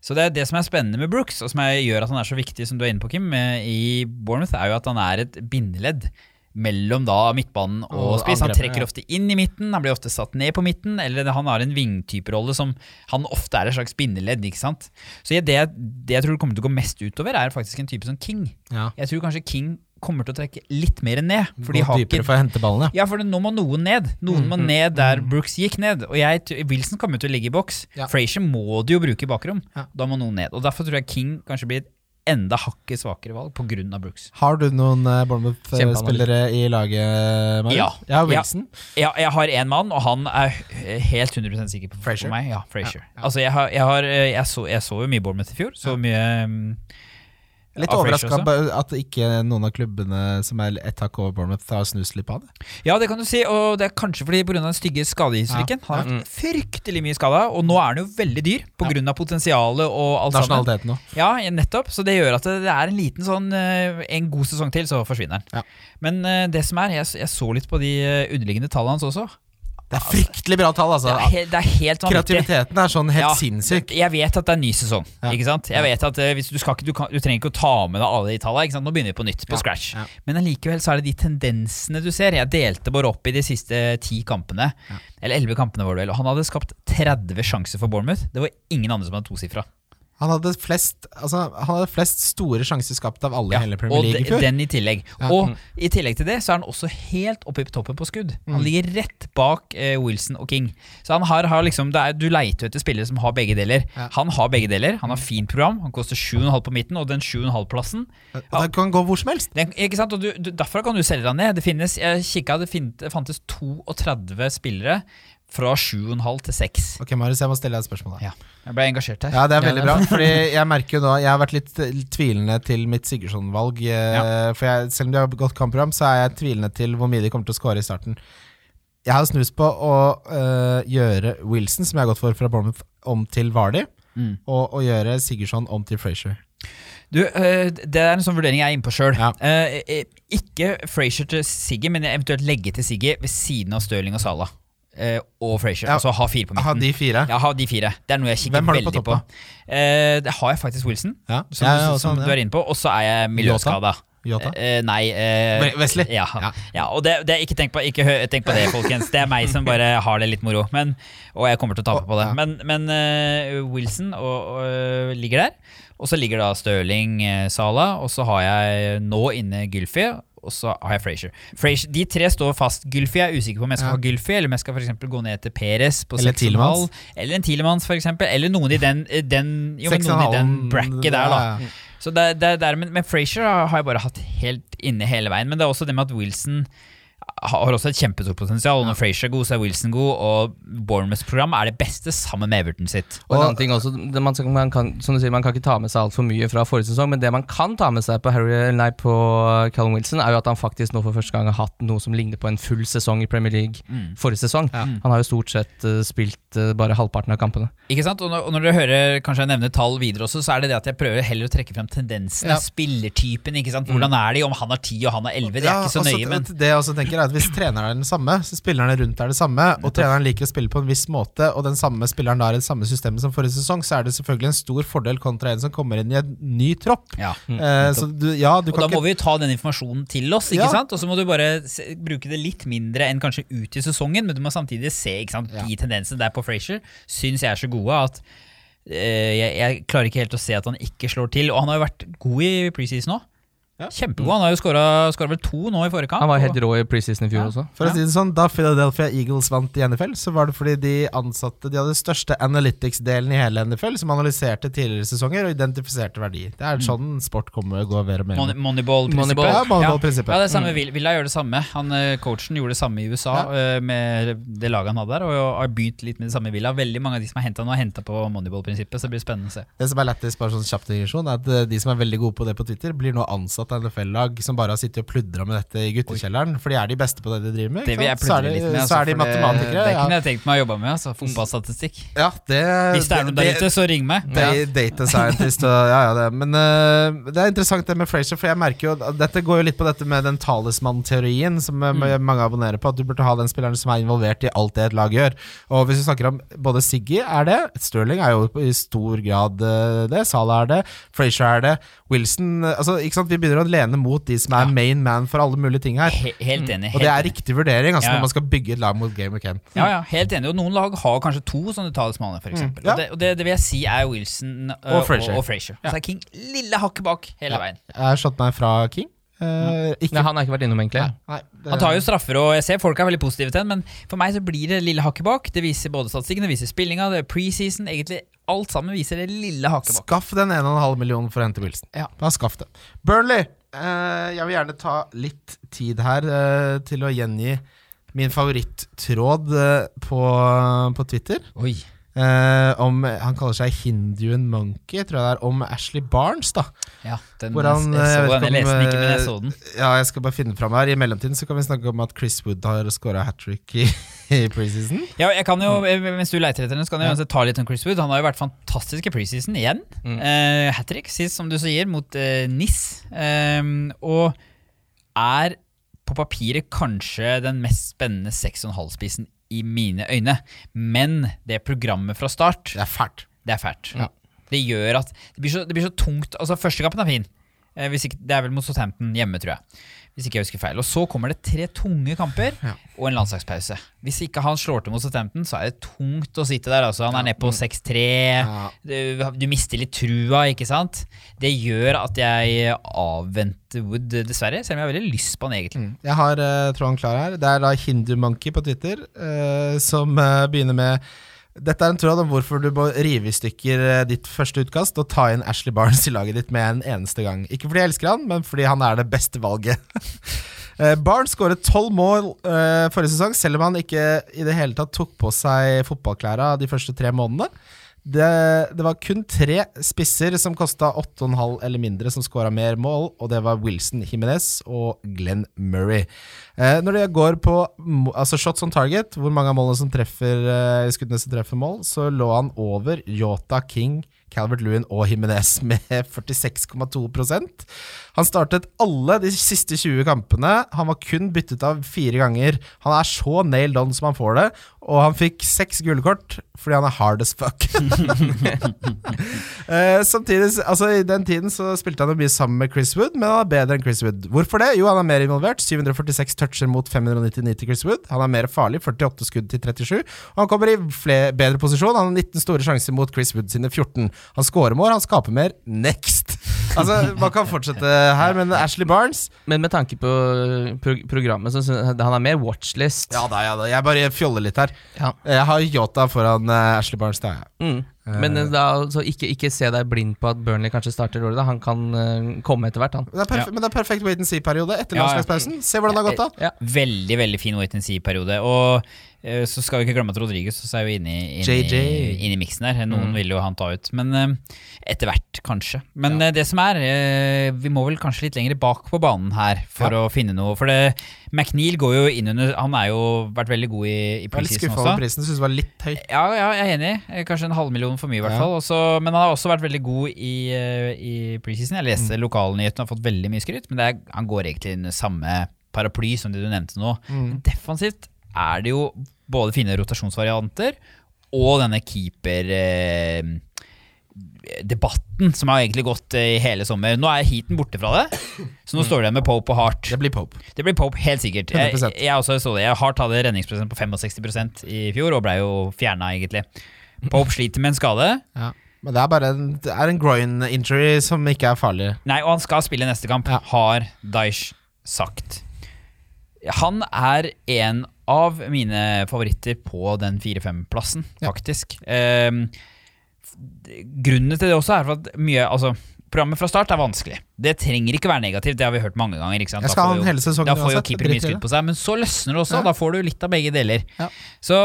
Så det er det som er spennende med Brooks, og som gjør at han er så viktig, som du er inne på, Kim, eh, i Bournemouth, er jo at han er et bindeledd mellom da midtbanen og, Og spiss. Han trekker ja. ofte inn i midten, han blir ofte satt ned på midten, eller han har en vingtyperolle som han ofte er et slags bindeledd, ikke sant. Så det, det jeg tror det kommer til å gå mest utover, er faktisk en type som King. Ja. Jeg tror kanskje King kommer til å trekke litt mer ned, for de Gå dypere for å hente ballene. ja, for nå må noen ned. Noen må ned der Brooks gikk ned. Og jeg, Wilson kommer til å ligge i boks. Ja. Frazier må du jo bruke i bakrom. Ja. Da må noen ned. Og Derfor tror jeg King kanskje blir enda hakket svakere valg pga. Brooks. Har du noen uh, Bournemouth-spillere i laget, Marius? Ja. ja Wilson. Ja, jeg har én mann, og han er helt 100 sikker på, Frazier? på meg. Ja, Frazier. Ja, ja. Altså, jeg, har, jeg, har, eh, jeg, så, jeg så jo mye Bournemouth i fjor. Så mye um, Litt overraska at ikke noen av klubbene som er ett hakk over Bournemouth, har snust litt på det. Ja, det kan du si, og det er kanskje fordi pga. den stygge skadehistorikken. Ja. Han har vært fryktelig mye skada, og nå er han jo veldig dyr pga. av potensialet og alt. Nasjonaliteten òg. Ja, nettopp. Så det gjør at det det er en liten sånn eh, En god sesong til, så forsvinner han. Ja. Men eh, det som er, jeg, jeg så litt på de eh, underliggende tallene hans også. Det er fryktelig bra tall, altså. Det er, helt, det er helt. Kreativiteten er sånn helt Ja. sinnssyk. Jeg vet at det er en ny sesong. Ja. Ikke sant? Jeg vet at hvis du, skal du, kan, du trenger ikke å ta med deg alle de tallene. Ikke sant? Nå begynner vi på nytt, på Ja. scratch. Men allikevel så er det de tendensene du ser. Jeg delte bare opp i de siste ti kampene. Eller elleve kampene, var det vel. Og han hadde skapt 30 sjanser for Bournemouth. Det var ingen andre som hadde tosifra. Han hadde flest, altså, han hadde flest store sjanser skapt av alle i Ja, hele Premier League i fjor. den i tillegg. Ja. Mm. Og i tillegg til det så er han også helt oppe i toppen på skudd. Han ligger rett bak eh, Wilson og King. Så han har, har liksom det er, Du leiter jo etter spillere som har begge deler. Ja. Mm. Han har begge deler. Han har fint program. Han koster 7,5 på midten, og den 7,5-plassen Og Det kan gå hvor som helst. den, ikke sant? Og du, du, Derfor kan du selge deg ned. Det finnes, jeg kikket, det, det fantes 32 spillere fra 7,5 til 6. Ok, Marius, jeg må stille deg et spørsmål. Da. Ja. Jeg ble engasjert her. Ja, det er veldig bra. Fordi jeg merker jo nå Jeg har vært litt eh, tvilende til mitt Sigurdsson-valg. Ja. For jeg, selv om de har gått kampprogram, så er jeg tvilende til hvor mye de kommer til å score i starten. Jeg har snust på å øh, gjøre Wilson, som jeg har gått for fra Bournemouth, om til Vardy. Mm. Og å gjøre Sigurdsson om til Frazier. Du, Det er en sånn vurdering jeg er inne på sjøl. Ja. ikke Frazier til Siggy, men eventuelt legge til Siggy ved siden av Stirling og Salah. Eh, og Frazier. Ja. Altså ha fire på midten. Ha de fire. Ja, ha de fire. Det er noe jeg kikker Hvem har du på veldig på. Eh, det har jeg faktisk Wilson, Ja, som, ja, også som han, du er inne på. Og så er jeg miljøskada. Jota? Eh, nei eh, Wesley? Ja, Ja. ja. og det, det, ikke, tenk på, ikke tenk på det, folkens. Det er meg som bare har det litt moro. Men, og jeg kommer til å tape på det. Men, men uh, Wilson og, og, ligger der. Og så ligger da Stirling, uh, Sala, og så har jeg nå inne Gylfi. Og så har jeg Frazier. Frazier. De tre står fast. Gylfi er usikker på om jeg skal Ja. ha Gylfi, eller om jeg skal for gå ned til Peres på Eller 6,5. Eller en Tilemans, for eksempel. Eller noen i den, den, jo, noen i den bracket der, da. ja, ja. Så det, det, det er, men, men Frazier har jeg bare hatt helt inne hele veien. Men det er også det med at Wilson har også et kjempestort potensial. Og når Frazier er god, så er Wilson god. Og Bournemouths program er det beste sammen med Everton sitt. Og en annen ting også, det man, man kan, som du sier, man kan ikke ta med seg altfor mye fra forrige sesong, men det man kan ta med seg på, Harry, nei, på Callum Wilson, er jo at han faktisk nå for første gang har hatt noe som ligner på en full sesong i Premier League Mm. forrige sesong. Ja. Han har jo stort sett uh, spilt uh, bare halvparten av kampene. Ikke sant? Og når, og når dere hører kanskje jeg nevner tall videre også, så er det det at jeg prøver heller å trekke frem tendensene. Ja. Spillertypen. ikke sant? Hvordan er de? Om han har 10 og han har 11, det er ikke så også- nøye. Men Det jeg også tenker er at Hvis treneren er den samme, så spillerne rundt er det samme, og treneren liker å spille på en viss måte, og den samme spilleren da er i det samme systemet som forrige sesong, så er det selvfølgelig en stor fordel kontra en som kommer inn i en ny tropp. ja. Eh, så du, ja, du Og da må vi jo ta den informasjonen til oss, ikke Ja. sant? Og så må du bare se, bruke det litt mindre enn kanskje ut i sesongen, men du må samtidig se ikke sant? De tendensene der på Frazier. Syns jeg er så gode at eh, jeg, jeg klarer ikke helt å se at han ikke slår til. Og han har jo vært god i preseason òg. Ja. Kjempegod. Han har jo skåra vel to nå i forrige kamp. Han var helt rå i preseason i fjor Ja. også. For å si det sånn, Da Philadelphia Eagles vant i NFL, så var det fordi de ansatte De hadde største analytics-delen i hele NFL, som analyserte tidligere sesonger og identifiserte verdier. Det er sånn sport kommer å gå mer og mer. Money- Moneyball-prinsippet. Moneyball. Ja, Moneyball-prinsippet. Ja, det samme vil, Villa gjør det samme. Han, eh, coachen gjorde det samme i USA eh, med det laget han hadde der, og har begynt litt med det samme i Villa. Veldig mange av de som er henta nå, er henta på Moneyball-prinsippet, så det blir spennende å se. Det som er lættis, bare sånn kjapp digresjon, er at eh, de som er veldig gode på det på Twitter, blir nå ansatt sammensatt NFL-lag som bare har sittet og pludra med dette i guttekjelleren, for de er de beste på det de driver med. Det vil jeg så er de, litt med. så altså, er de matematikere. det- Det ja. kunne jeg tenkt meg å jobbe med. Altså, Fotballstatistikk. Ja, det, Hvis det er noe der ute, så ring meg. Da- Data scientist og ja, ja, det. Men uh, det er interessant det med Frazier, for jeg merker jo Dette går jo litt på dette med den talismann-teorien som øh, Mm. mange abonnerer på. At du burde ha den spilleren som er involvert i alt det et lag gjør. Og hvis vi snakker om både Siggy er det, Sterling er jo i stor grad øh, det, Salah er det, Frazier er det, Wilson altså, ikke sant? Vi begynner å lene mot de som er main man for alle mulige ting her. He helt enig. Og det er riktig vurdering altså, Ja, ja. når man skal bygge et lag mot Game of Ken. Ja, ja, helt enig. Og noen lag har kanskje to sånne talismaner, f.eks. eksempel Mm. ja. Og, det, og det, det vil jeg si er Wilson uh, Og Frazier. Og, og Frazier. Så er King lille hakket bak hele veien. Jeg har slått meg fra King. Uh, ikke Nei, han har ikke vært innom, egentlig. Nei, det- Han tar jo straffer, og jeg ser folk er veldig positive til den, men for meg så blir det lille hakket bak. Det viser både statistikken, det viser spillinga, det er preseason. Egentlig alt sammen viser det lille hakebakken. Skaff den 1,5 millionen for å hente Wilson. Ja. Da skaff det. Burnley. eh, jeg vil gjerne ta litt tid her eh, til å gjengi min favorittråd eh, på, på Twitter. Oi. Eh, om Han kaller seg Hinduan Monkey, tror jeg det er. Om Ashley Barnes, da. Ja, den, han, jeg, eh, så jeg den, jeg leste den ikke, men jeg eh, så den. Ja, jeg skal bare finne fram her. I mellomtiden så kan vi snakke om at Chris Wood har scora hat trick i, i preseason. Ja, jeg kan jo, eh, Mens du leiter etter den, så kan jeg ja. ta litt om Chris Wood. Han har jo vært fantastisk i preseason igjen. Mm. Uh, Hat trick, sist, som du sier, mot uh, NIS. Um, og er på papiret kanskje den mest spennende 6,5-spissen i mine øyne. Men det programmet fra start, Det er fælt. det er fælt. Ja. Det gjør at det blir, så, det blir så tungt. Altså, første kampen er fin. Eh, hvis ikke, det er vel mot Southampton hjemme, tror jeg. Hvis ikke jeg husker feil. Og så kommer det tre tunge kamper Ja. og en landslagspause. Hvis ikke han slår til mot Southampton, så er det tungt å sitte der. Altså. Han er nede på 6-3. Ja. Du, du mister litt trua, ikke sant? Det gjør at jeg avventer Wood, dessverre. Selv om jeg har veldig lyst på han egentlig. Jeg har uh, tråden klar her. Det er da Hindu Monkey på Twitter uh, som uh, begynner med dette er en tråd om hvorfor du må rive i stykker eh, ditt første utkast og ta inn Ashley Barnes i laget ditt med en eneste gang. Ikke fordi jeg elsker han, men fordi han er det beste valget. Eh, Barnes skåret tolv mål eh, forrige sesong, selv om han ikke i det hele tatt tok på seg fotballklærne de første tre månedene. Det, det var kun tre spisser som kosta 8,5 eller mindre, som skåra mer mål, og det var Wilson Jimenez og Glenn Murray. Eh, når det går på altså shots on target, hvor mange av målene som treffer eh, skuddene som treffer mål, så lå han over Yota King, Calvert Lewin og Jimenez med 46,2 Han startet alle de siste 20 kampene. Han var kun byttet av fire ganger. Han er så nailed on som han får det, og han fikk seks gullkort fordi han er hard as fuck. Eh, samtidig, altså I den tiden så spilte han jo mye sammen med Chris Wood, men han er bedre enn Chris Wood. Hvorfor det? Jo, han er mer involvert. 746 toucher mot 599 til Chris Wood. Han er mer farlig, 48 skudd til 37. Og han kommer i flere, bedre posisjon. Han har 19 store sjanser mot Chris Wood sine 14. Han scorer mål, han skaper mer. Next! Altså, Man kan fortsette her, men Ashley Barnes Men med tanke på pro programmet, så synes jeg han er mer watchlist. Ja da, ja da. Jeg bare fjoller litt her. Ja. Jeg har Yota foran eh, Ashley Barnes. Det har jeg. Mm. Men eh, da, så ikke, ikke se deg blind på at Burnley kanskje starter dårlig. Han kan uh, komme etter hvert, han. Det er perf Ja. Men det er perfekt wait and see-periode etter Ja, landslagspausen. Se hvordan det har gått da. Ja. Veldig veldig fin wait and see-periode. Og uh, så skal vi ikke glemme at Rodriguez også er jo inne, i- inne, inne i miksen her. Noen vil jo han ta ut. Men uh, etter hvert, kanskje. Men eh, det som er, eh, vi må vel kanskje litt lenger bak på banen her for å finne noe. For det, McNeil går jo inn under Han er jo vært veldig god i, i Jeg er litt preseason skuffa også. over prisen. Syns det var litt høy. Ja, ja, jeg er enig. Eh, Kanskje en halvmillion for mye, i hvert Ja. fall. Også, men han har også vært veldig god i, eh, i preseason. Jeg leste Mm. lokalnyhetene, har fått veldig mye skryt, men det er, han går egentlig under samme paraply som det du nevnte nå. Mm. Defensivt er det jo både fine rotasjonsvarianter og denne keeper... Eh, debatten som har egentlig gått eh, i hele sommer. Nå er heaten borte fra det, så nå står det med Pope og Hart. Det blir Pope. Det blir Pope, helt sikkert. Jeg, 100%. jeg også så det. Hart hadde redningsprosent på 65% i fjor, og ble jo fjerna, egentlig. Pope sliter med en skade. Ja. Men det er bare en, det er en groin injury som ikke er farlig. Nei, og han skal spille neste kamp, Ja. har Daish sagt. Han er en av mine favoritter på den 4-5-plassen, faktisk. Ja. faktisk. Ehm, grunnen til det også er at mye Altså, Programmet fra start er vanskelig. Det trenger ikke være negativt, det har vi hørt mange ganger. ikke sant? Jeg Da får jo- hele sesongen Da får jo uansett, keeper mye skudd på seg, men så løsner det også. Ja. Da får du litt av begge deler. Ja. Så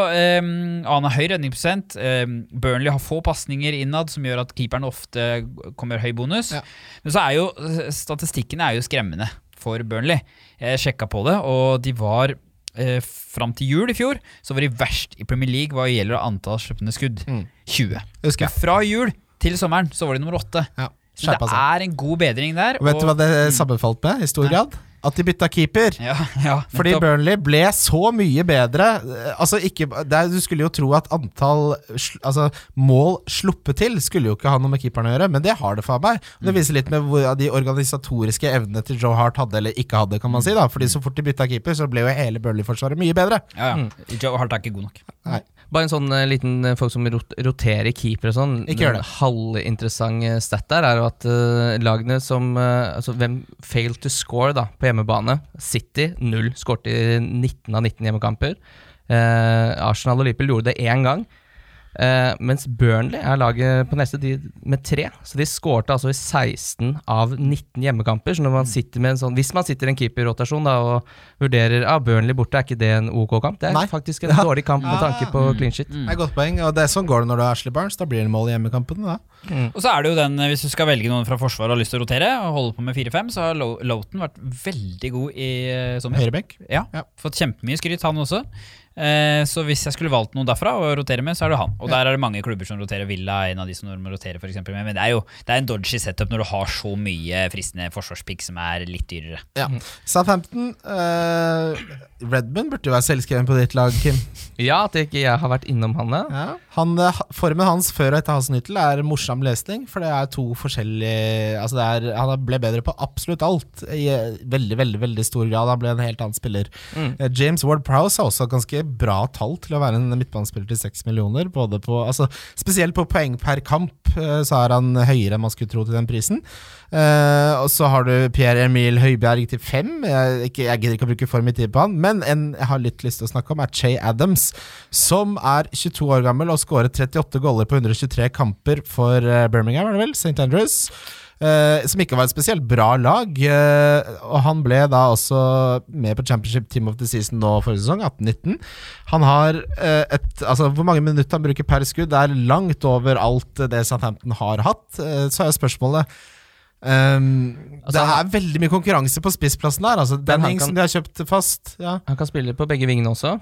um, han har høy redningsprosent. Um, Burnley har få pasninger innad, som gjør at keeperen ofte kommer høy bonus. Ja. Men så er jo statistikken er jo skremmende for Burnley. Jeg sjekka på det, og de var eh, Fram til jul i fjor så var de verst i Premier League hva gjelder antall sluppende skudd. Mm. 20. Husker fra jul til sommeren så var de nummer åtte. Ja. Så det er en god bedring der. Vet du hva det sammenfalt med i stor Nei. grad? At de bytta keeper. Ja, ja, Fordi. Burnley ble så mye bedre. Eh, Altså ikke, er, Du skulle jo tro at antall altså, mål sluppet til skulle jo ikke ha noe med keeperen å gjøre, men det har det for meg. Det viser litt med hvor de organisatoriske evnene til Joe Hart hadde eller ikke hadde. kan man si da Fordi Så fort de bytta keeper, så ble jo hele Burnley-forsvaret mye bedre. ja, ja. Joe Hart er ikke god nok. Nei. Bare en sånn uh, liten eh, folk som rot roterer keeper og sånn. Ikke gjør En det. halvinteressant eh, stat der er jo at lagene som Altså hvem failed to score da på hjemmebane? City null. Skårte i 19 av 19 hjemmekamper. Arsenal og Liverpool gjorde det én gang. Eh, mens Burnley er laget på neste de, med tre. Så de skårte altså i 16 av 19 hjemmekamper. Så når man sitter med en sånn Hvis man sitter i en keeperrotasjon da og vurderer ah, Burnley borte, er ikke det en OK kamp? Det er Nei. faktisk en Ja. dårlig kamp med tanke på clean shit. Det er godt poeng, og det er sånn går det når du er Ashley Barnes. Da blir det mål i hjemmekampene. da Og så er det jo den, hvis du skal velge noen fra Forsvaret og har lyst til å rotere, og holde på med 4-5, så har Lo- Loughton vært veldig god i eh, sommer. Høyrebekk. Ja, Ja. Fått kjempemye skryt, han også. Eh, så hvis jeg skulle valgt noen derfra å rotere med, så er det han. Og der er det mange klubber som roterer Villa, er en av de som må rotere for eksempel, med. Men det er jo det er en dodgy setup når du har så mye fristende forsvarspick som er litt dyrere. Ja. Southampton uh, Redmond burde jo være selvskreven på ditt lag, Kim. Ja, at ikke jeg har vært innom han, ja. Han, eh, formen hans før og etter hans nyttel er morsom lesning, for det er to forskjellige altså det er, Han ble bedre på absolutt alt i eh, veldig veldig, veldig stor grad. Han ble en helt annen spiller. Mm. Eh, James Ward Prowse har også ganske bra tall til å være en midtbanespiller til seks millioner. Både på, altså, spesielt på poeng per kamp eh, så er han høyere enn man skulle tro til den prisen. Uh, og så har du Pierre Emil Høibjerg til fem. Jeg, ikke, jeg gidder ikke å bruke for mye tid på han, men en jeg har litt lyst til å snakke om, er Che Adams, som er 22 år gammel og skåret 38 goller på 123 kamper for eh, Birmingham, er det vel? St. Andrews. Eh, som ikke var et spesielt bra lag. eh, og han ble da også med på Championship Team of the Season nå forrige sesong, 18-19. Han har eh, et Altså, hvor mange minutter han bruker per skudd, det er langt over alt det Southampton har hatt. Så er spørsmålet Um, Altså, Det er veldig mye konkurranse på spissplassen der. Altså, den hengsen som de har kjøpt fast. Ja. Han kan spille på begge vingene også.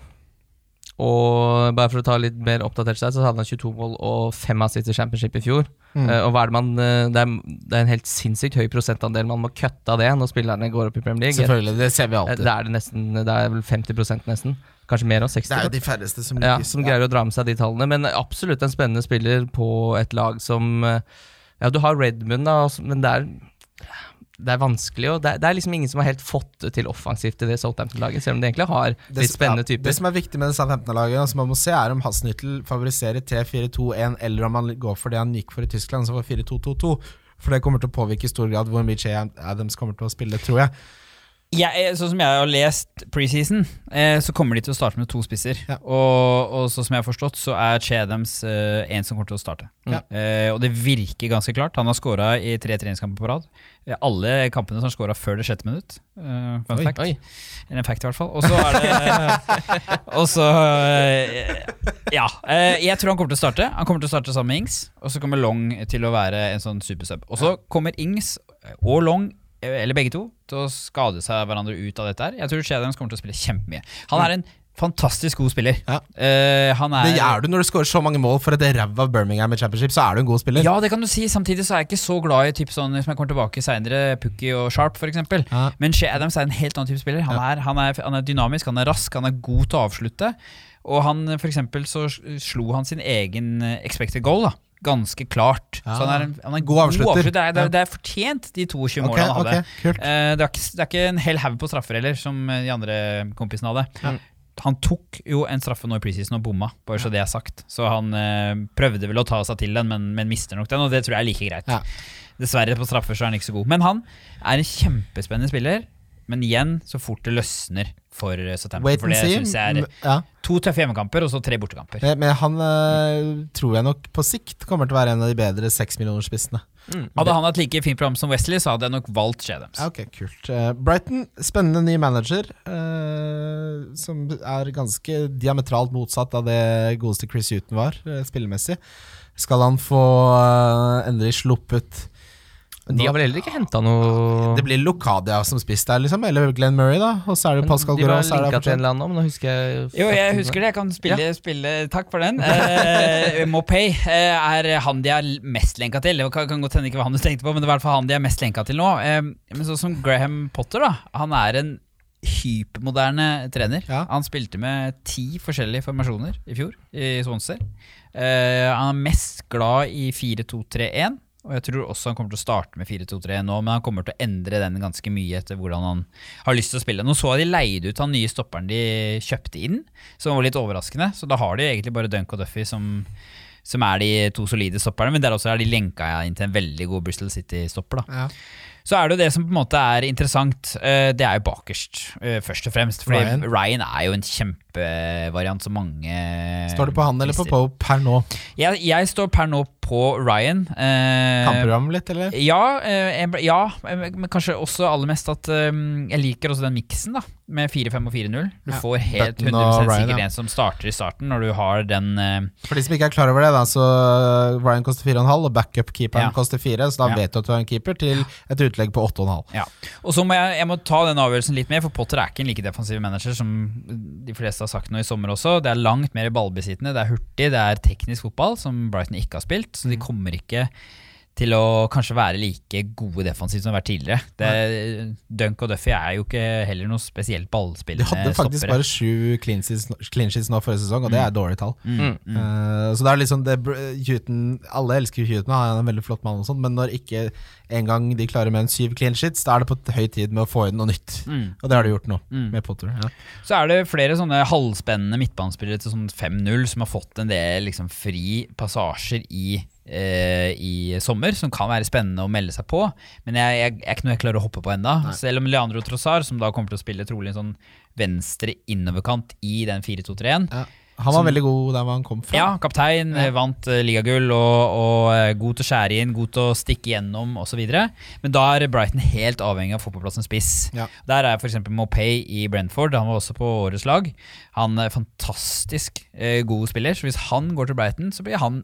Og bare for å ta litt mer oppdatert seg, så hadde han 22 mål og 5 assist i championship i fjor. Mm. Uh, og hva er det man eh, det, er, det er en helt sinnssykt høy prosentandel man må kutte av det når spillerne går opp i Premier League. Selvfølgelig, det ser vi Eh, alltid. Det er det nesten Det er vel 50% nesten. Kanskje mer òg. 60 Det er jo de færreste som ja, som greier å dra med seg de tallene. Men absolutt en spennende spiller på et lag som Ja, du har Redmond, da, men det er det er vanskelig, og det er, det er liksom ingen som har helt fått til offensivt i det Southampton-laget, selv om de egentlig har litt spennende ja, typer. Det som er viktig med det Southampton-laget, som man må se, er om Hasenhyttel favoriserer T4-2-1, eller om han går for det han gikk for i Tyskland, som var 4-2-2-2. For det kommer til å påvirke i stor grad hvor mye Adams kommer til å spille, tror jeg. Jeg, sånn som jeg har lest preseason, eh, så kommer de til å starte med to spisser. Ja. Og, og sånn som jeg har forstått, så er Chedams eh, en som kommer til å starte. Ja. Eh, og det virker ganske klart. Han har skåra i tre treningskamper på rad. Eh, Alle kampene som har skåra før det sjette minutt. Uh, fun Oi, fact. oi. Eller en fact, i hvert fall. Og så er det Og så eh, Ja. eh, jeg tror han kommer til å starte. Han kommer til å starte sammen med Ings. Og så kommer Long til å være en sånn supersub. Og så kommer Ings og Long eh, eller begge to, til å skade seg hverandre ut av dette her. Jeg tror Shadams kommer til å spille kjempemye. Han er en fantastisk god spiller. Ja. Uh, han er, Det er du når du skårer så mange mål for et ræva Birmingham i championship, så er du en god spiller. Ja, det kan du si. Samtidig så er jeg ikke så glad i typ sånn, som jeg kommer tilbake seinere, Pukki og Sharp f.eks. Ja. Men Shea Adams er en helt annen type spiller. Han, er, han, er, han er dynamisk, han er rask, han er god til å avslutte. Og han for eksempel så slo han sin egen eh, expected goal, da. Ganske klart. Ja. Så han er en, han er en God avslutter. Det, er, det, er, det er fortjent, de 22 okay, målene han hadde. Okay, kult. Eh, det, er ikke, det er ikke en hel haug på straffer heller, som eh, de andre kompisene hadde. Ja. Han tok jo en straffe nå i preseason og bomma, bare så det er sagt. Så han eh, prøvde vel å ta seg til den, men, men mister nok den, og det tror jeg er like greit. Dessverre, på straffer så er han ikke så god. Men han er en kjempespennende spiller. Men igjen, så fort det løsner for september Southampton. Wait For det syns synes jeg er Ja. to tøffe hjemmekamper og så tre bortekamper. Men men han øh, tror jeg nok på sikt kommer til å være en av de bedre seksmillionerspissene. Hadde han hatt like fint program som Wesley, så hadde jeg nok valgt Shadams. Ja, okay, kult. Eh, Brighton, spennende ny manager, uh, som er ganske diametralt motsatt av det godeste Chris Huton var, uh, spillemessig. Skal han få eh, endelig sluppet de har vel heller ikke henta noe Det blir Locadia som spiss der, liksom, eller Glenn Murray, da. Og så er det Pascal Pascal De var linka til en eller annen men nå husker jeg Jo, jeg husker det. Jeg kan spille, spille Takk for den. Eh, Mopay eh, er han de er mest lenka til. Det kan, kan godt hende ikke var han du tenkte på, men det er i hvert fall han de er mest lenka til nå. Eh, men sånn som Graham Potter, da. Han er en hypermoderne trener. Ja. Han spilte med ti forskjellige formasjoner i fjor i Swansea. Uh, han er mest glad i 4-2-3-1. Og jeg tror også han kommer til å starte med 4-2-3 nå, men han kommer til å endre den ganske mye etter hvordan han har lyst til å spille. Nå så de leide ut han nye stopperen de kjøpte inn, som var litt overraskende. Så da har de egentlig bare Dunk og Duffy som, som er de to solide stopperne, men der også er de lenka inn til en veldig god Bristol City-stopper. da Ja. så er det jo det som på en måte er interessant, eh, det er jo bakerst, eh, først og fremst. Fordi Ryan. Ryan, er jo en kjempevariant som mange Står det på han eller på. Pope per nå? Jeg, jeg står per nå på Ryan. Eh, Kampprogram litt, eller? ja, eh, ja, eh, men kanskje også aller mest at eh, jeg liker også den miksen da med 4-5 og 4-0. Du Ja. får helt 100 og Ryan, sikkert ja. en som starter i starten, når du har den eh, For de som ikke er klar over det, da, så uh, Ryan koster 4,5, og backup-keeperen Ja. koster 4, så da vet du at du har en keeper til et utlegg på 8,5. Ja. Og så må jeg, jeg må ta den avgjørelsen litt mer, for Potter er ikke en like defensiv manager som de fleste har sagt nå i sommer også. Det er langt mer ballbesittende, det er hurtig, det er teknisk fotball, som Brighton ikke har spilt. Så de kommer ikke til å kanskje være like gode defensivt som de har vært tidligere. Det, Dunk og Duffy er jo ikke heller noe spesielt ballspillende stoppere. De hadde faktisk stoppere. bare sju clean sheets, clean sheets nå forrige sesong, og det er dårlig tall. Mm, mm. Uh, så det er liksom det, Huten, Alle elsker Huten, han er en veldig flott mann, og sånt, men når ikke engang de klarer med en syv clean sheets, da er det på høy tid med å få inn noe nytt. Mm. Og det har de gjort nå, Mm. med Potter. Ja. Så er det flere sånne halvspennende midtbanespillere til sånn 5-0 som har fått en del liksom, fri passasjer i, i sommer, som kan være spennende å melde seg på. Men jeg, jeg, jeg er ikke noe jeg klarer å hoppe på enda Selv om Leandro Trossar, som da kommer til å spille trolig en sånn venstre innoverkant i den 4-2-3-en Ja. Han var veldig god der han kom fra. Ja, kaptein, ja. vant uh, ligagull og, og eh, god til å skjære inn, god til å stikke gjennom osv. Men da er Brighton helt avhengig av å få på plass en spiss. Ja. Der er f.eks. Mopay i Brentford, han var også på årets lag. Han er fantastisk uh, god spiller, så hvis han går til Brighton, så blir han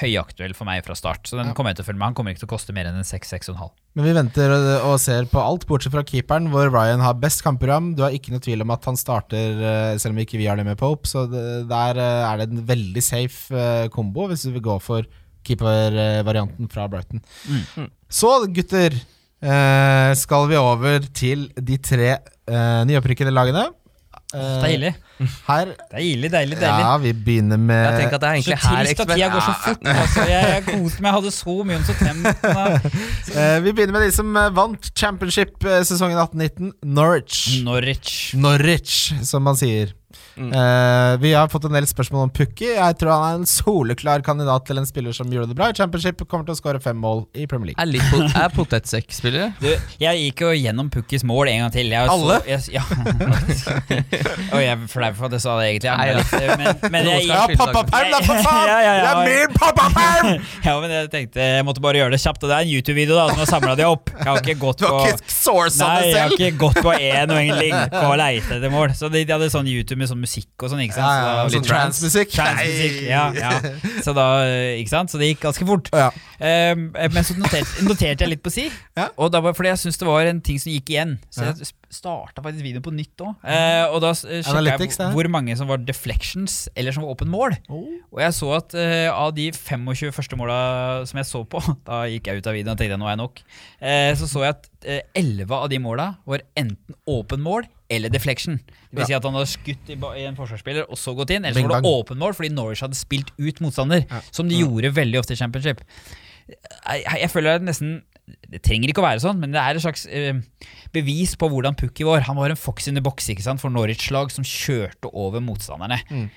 høyaktuell for meg fra start. Så den Ja. kommer jeg til å følge med. Han kommer ikke til å koste mer enn en 6-6,5. Men vi venter og, ser på alt, bortsett fra keeperen, hvor Ryan har best kampprogram. Du har ikke noe tvil om at han starter, eh, selv om ikke vi har det med Pope. Så det, der eh, er det en veldig safe eh, kombo, hvis du vil gå for keepervarianten fra Brighton. Mm. Så, gutter, eh, skal vi over til de tre nyopprykkede lagene. Eh, Deilig. Her Deilig, deilig, deilig. Ja, vi begynner med Jeg tenker at det er egentlig her trist at tida går så fort. Altså, jeg, jeg koste meg, jeg hadde så mye om så temt. Eh, Vi begynner med de som eh, vant championship sesongen 18-19. Norwich. Norwich. Norwich, som man sier. Eh, vi har fått en del spørsmål om Pukki. Jeg tror han er en soleklar kandidat til en spiller som gjorde det bra i championship. Kommer til å skåre fem mål i Premier League. Er, litt pot er potetsekkspiller? Du, jeg gikk jo gjennom Pukkis mål en gang til. Jeg Alle? Så, jeg, ja. Og jeg er flau for at jeg sa det, egentlig. Nei, ja. Men, men, men jeg, Ja, pappaperm, da, for faen! Ja, ja, ja. Det er min pappaperm! ja, men jeg tenkte jeg måtte bare gjøre det kjapt. Og det er en YouTube-video da som har samla de opp. Jeg har ikke gått Du på har ikke sourca Nei, jeg har ikke gått på én og egentlig på å leite etter mål. Så de, de hadde sånn YouTube med sånn musikk og sånn, ikke sant. Ja, ja, så sånn transmusikk. Transmusikk, ja, ja. Så da, ikke sant? Så det gikk ganske fort. Ja. Um, men så noterte, noterte jeg litt på si, og da var fordi jeg syntes det var en ting som gikk igjen. Så jeg starta faktisk videoen på nytt òg. og da uh, sjekka jeg hvor mange som var deflections, eller som var åpen mål. Oh. Og jeg så at eh, av de 25 første måla som jeg så på, da gikk jeg ut av videoen og tenkte nå er jeg nok, eh, så så jeg at eh, 11 av de måla var enten åpen mål eller deflection. Det vil si at han hadde skutt i, i en forsvarsspiller og så gått inn. Eller så var det åpen mål fordi Norwich hadde spilt ut motstander, Ja. som de gjorde veldig ofte i championship. Jeg, jeg føler at nesten Det trenger ikke å være sånn, men det er et slags eh, bevis på hvordan Pukki var. Han var en fox in the box ikke sant, for Norwich-lag som kjørte over motstanderne. Mm.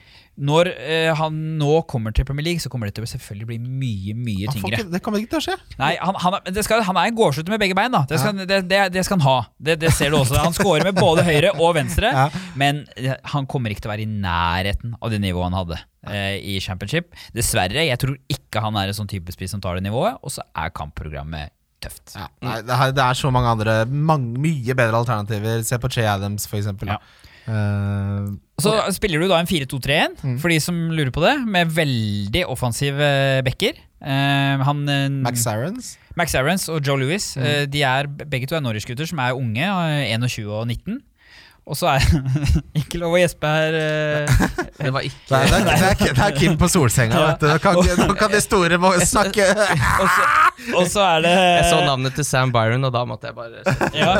Når eh, han nå kommer til Premier League, så kommer det til å selvfølgelig bli mye, mye Han tyngre. ikke, det kommer ikke til å skje. Nei, han, han, det skal, han er en gårdslute med begge bein, da. Det skal, det, det, det skal han ha. Det, det ser du også. Han scorer med både høyre og venstre, Ja. men eh, han kommer ikke til å være i nærheten av det nivået han hadde eh, i championship. Dessverre. Jeg tror ikke han er en sånn type spiss som tar det nivået, og så er kampprogrammet tøft. Ja. Nei, det, er, det er så mange andre mange, mye bedre alternativer. Se på Che Adams, for eksempel. Ja. Eh, Så spiller du da en 4-2-3-1, for de som lurer på det, med veldig offensive bekker. Uh, han, eh, Max Arons. Max Irons og Joe Louis eh, De er begge to er Norwich-gutter som er unge, eh, 21 og 19. Og så er Ikke lov å gjespe her. eh. Det var ikke Det er, det, er, det, er, det er Kim på solsenga, vet du. Nå kan, nå kan de store må snakke Og så, og så er det Jeg så navnet til Sam Byron, og da måtte jeg bare Ja.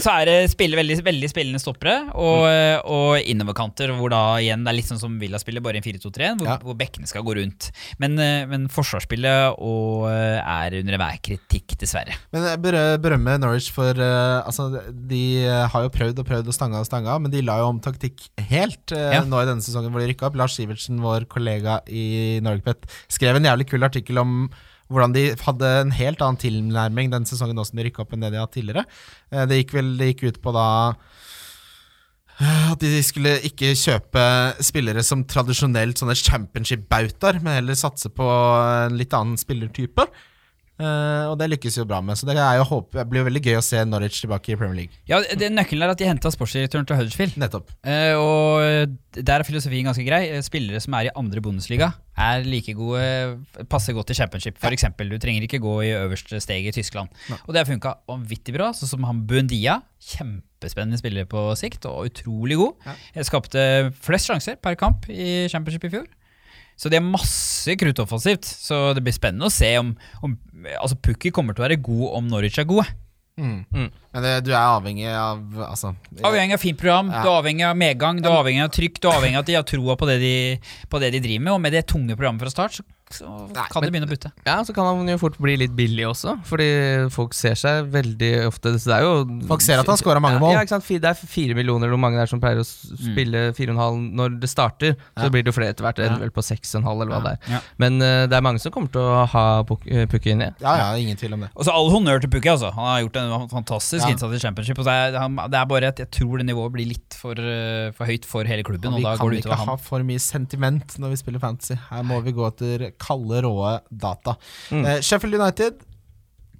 Så er det spille, veldig, veldig spillende stoppere og, og innoverkanter, hvor da igjen det er litt sånn som Villa spiller, bare i en 4-2-3, hvor, Ja. hvor bekkene skal gå rundt. Men, eh, men forsvarsspillet og, eh, er under enhver kritikk, dessverre. Men jeg berø- berømmer Norwich for Altså, de har jo prøvd og prøvd og stanga og stanga, men de la jo om taktikk helt eh, Ja. nå i denne sesongen hvor de rykka opp. Lars Sivertsen, vår kollega i Norgepet, skrev en jævlig kul artikkel om hvordan de hadde en helt annen tilnærming den sesongen nå som de rykka opp enn det de hadde tidligere. Eh, Det gikk vel det gikk ut på da eh, at de skulle ikke kjøpe spillere som tradisjonelt sånne championship-bautaer, men heller satse på en litt annen spillertype. Eh, og det lykkes jo bra med, så det, er jo håp, det blir veldig gøy å se Norwich tilbake i Premier League. Ja, det Nøkkelen er at de henta sportsdirektøren til Huddersfield. Nettopp. Uh, og der er filosofien ganske grei. Eh, Spillere som er i andre Bundesliga, er like gode, passer godt til championship, f.eks. eksempel Du trenger ikke gå i øverste steg i Tyskland. Og det har funka vanvittig bra. Sånn som han Buendia. Kjempespennende spiller på sikt, og utrolig god. Ja. Skapte flest sjanser per kamp i championship i fjor. Så de har masse krutt offensivt. Så det blir spennende å se om, om Altså Pukki kommer til å være god om Norwich er gode. Mm. Mm. Men det, du er avhengig av Altså Avhengig av fint program, Ja. du er avhengig av medgang, du er avhengig av trykk, du er avhengig av at de har troa på, det de- på det de driver med. Og med det tunge programmet fra start, så, så Nei, kan men- det begynne å butte. Ja, så kan han jo fort bli litt billig også, fordi folk ser seg veldig ofte Så det er jo Folk ser at han scorer mange mål. Ja, ikke sant? Det er fire millioner eller hvor mange det er som pleier å s- spille fire og en halv når det starter. Så Ja. blir det jo flere etter hvert, Ja. vel på seks og en halv eller hva det er. Ja. Men uh, det er mange som kommer til å ha puk- eh, Pukki inni. Ja, ja, ingen tvil om det. Og så all honnør til Pukki, altså. Han har gjort en fantastisk Ja. innsats i championship. Og så er, han, det er bare at jeg tror det nivået blir litt for, uh, for høyt for hele klubben, og vi da kan går det ikke ha for mye sentiment når vi spiller fantasy. Her må vi gå etter kalde, råe data. Mm. Uh, Sheffield United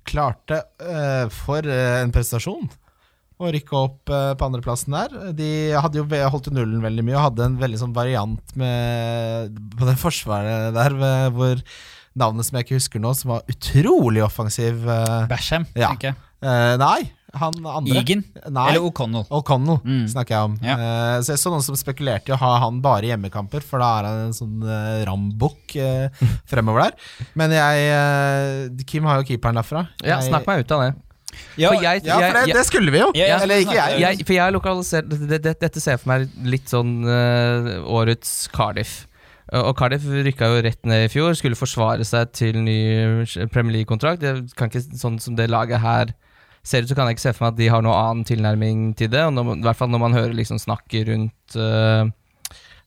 klarte uh, for eh, en prestasjon å rykke opp på andreplassen der. De hadde jo holdt nullen veldig mye og hadde en veldig sånn variant med på det forsvaret der hvor navnet som jeg ikke husker nå, som var utrolig offensiv Basham, Ja. tenker jeg. Uh, Nei, han andre. Egan. Nei. Eller O'Connell. O'Connell Mm. snakker jeg om. Ja. Uh, så jeg så noen som spekulerte i å ha han bare i hjemmekamper, for da er han en sånn uh, rambukk uh, fremover der. Men jeg Kim har jo keeperen derfra. Ja, Jeg- snakk meg ut av det. Ja, For jeg, Ja, for det, jeg, det skulle vi jo! Ja, ja, Eller ikke jeg. jeg, for jeg har lokalisert det, det, Dette ser jeg for meg litt sånn årets Cardiff. Og Cardiff rykka jo rett ned i fjor, skulle forsvare seg til ny Premier League-kontrakt. Det kan ikke, Sånn som det laget her ser ut, så kan jeg ikke se for meg at de har noe annen tilnærming til det. Når, I hvert fall når man hører liksom snakket rundt uh,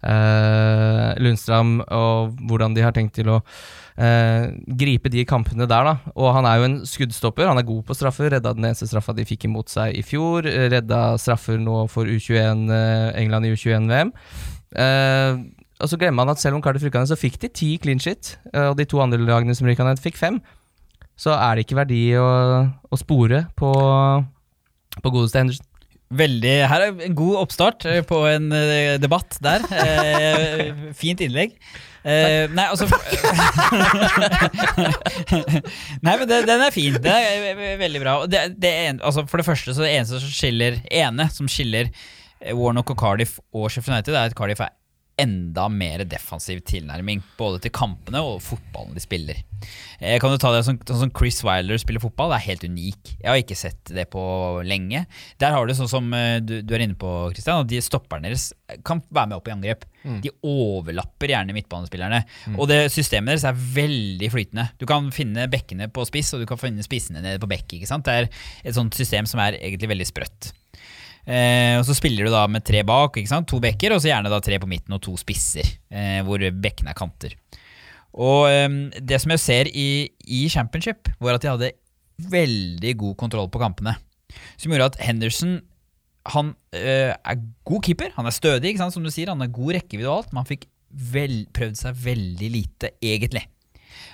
uh, Lundstram og hvordan de har tenkt til å uh, gripe de kampene der, da. Og han er jo en skuddstopper, han er god på straffer. Redda den eneste straffa de fikk imot seg i fjor. eh, Redda straffer nå for U21, eh, England i U21-VM. Uh, og så glemmer man at selv om Cardiff rykka ned, så fikk de ti clean shit. eh, og de to andre lagene som rykka ned, fikk fem. Så er det ikke verdi å, å spore på, på godeste Henderson. Veldig, Her er en god oppstart eh, på en eh, debatt der. Eh, fint innlegg. Eh, nei, altså Nei, men det, den er fin. Den er veldig bra. Det, det er en, altså for det første, så det eneste som skiller ene som skiller eh, Warnock og Cardiff og Sheffield United, er at Cardiff er enda mer defensiv tilnærming. Både til kampene og fotballen de spiller. Jeg kan jo ta det sånn sånn som Chris Wilder spiller fotball. Det er helt unik. Jeg har ikke sett det på lenge. Der har du sånn som eh, du, du er inne på, Christian, at de stopperne deres kan være med opp i angrep. De overlapper gjerne midtbanespillerne. Og det systemet deres er veldig flytende. Du kan finne bekkene på spiss, og du kan finne spissene nede på bekk. Det er et sånt system som er egentlig veldig sprøtt. Eh, og Så spiller du da med tre bak, to bekker, og så gjerne da tre på midten og to spisser, eh, hvor bekkene er kanter. Og eh, Det som jeg ser i, i championship, var at de hadde veldig god kontroll på kampene. Som gjorde at Henderson han eh, er god keeper. Han er stødig, som du sier. Han har god rekkevidde og alt, men han fikk vel, prøvd seg veldig lite, egentlig.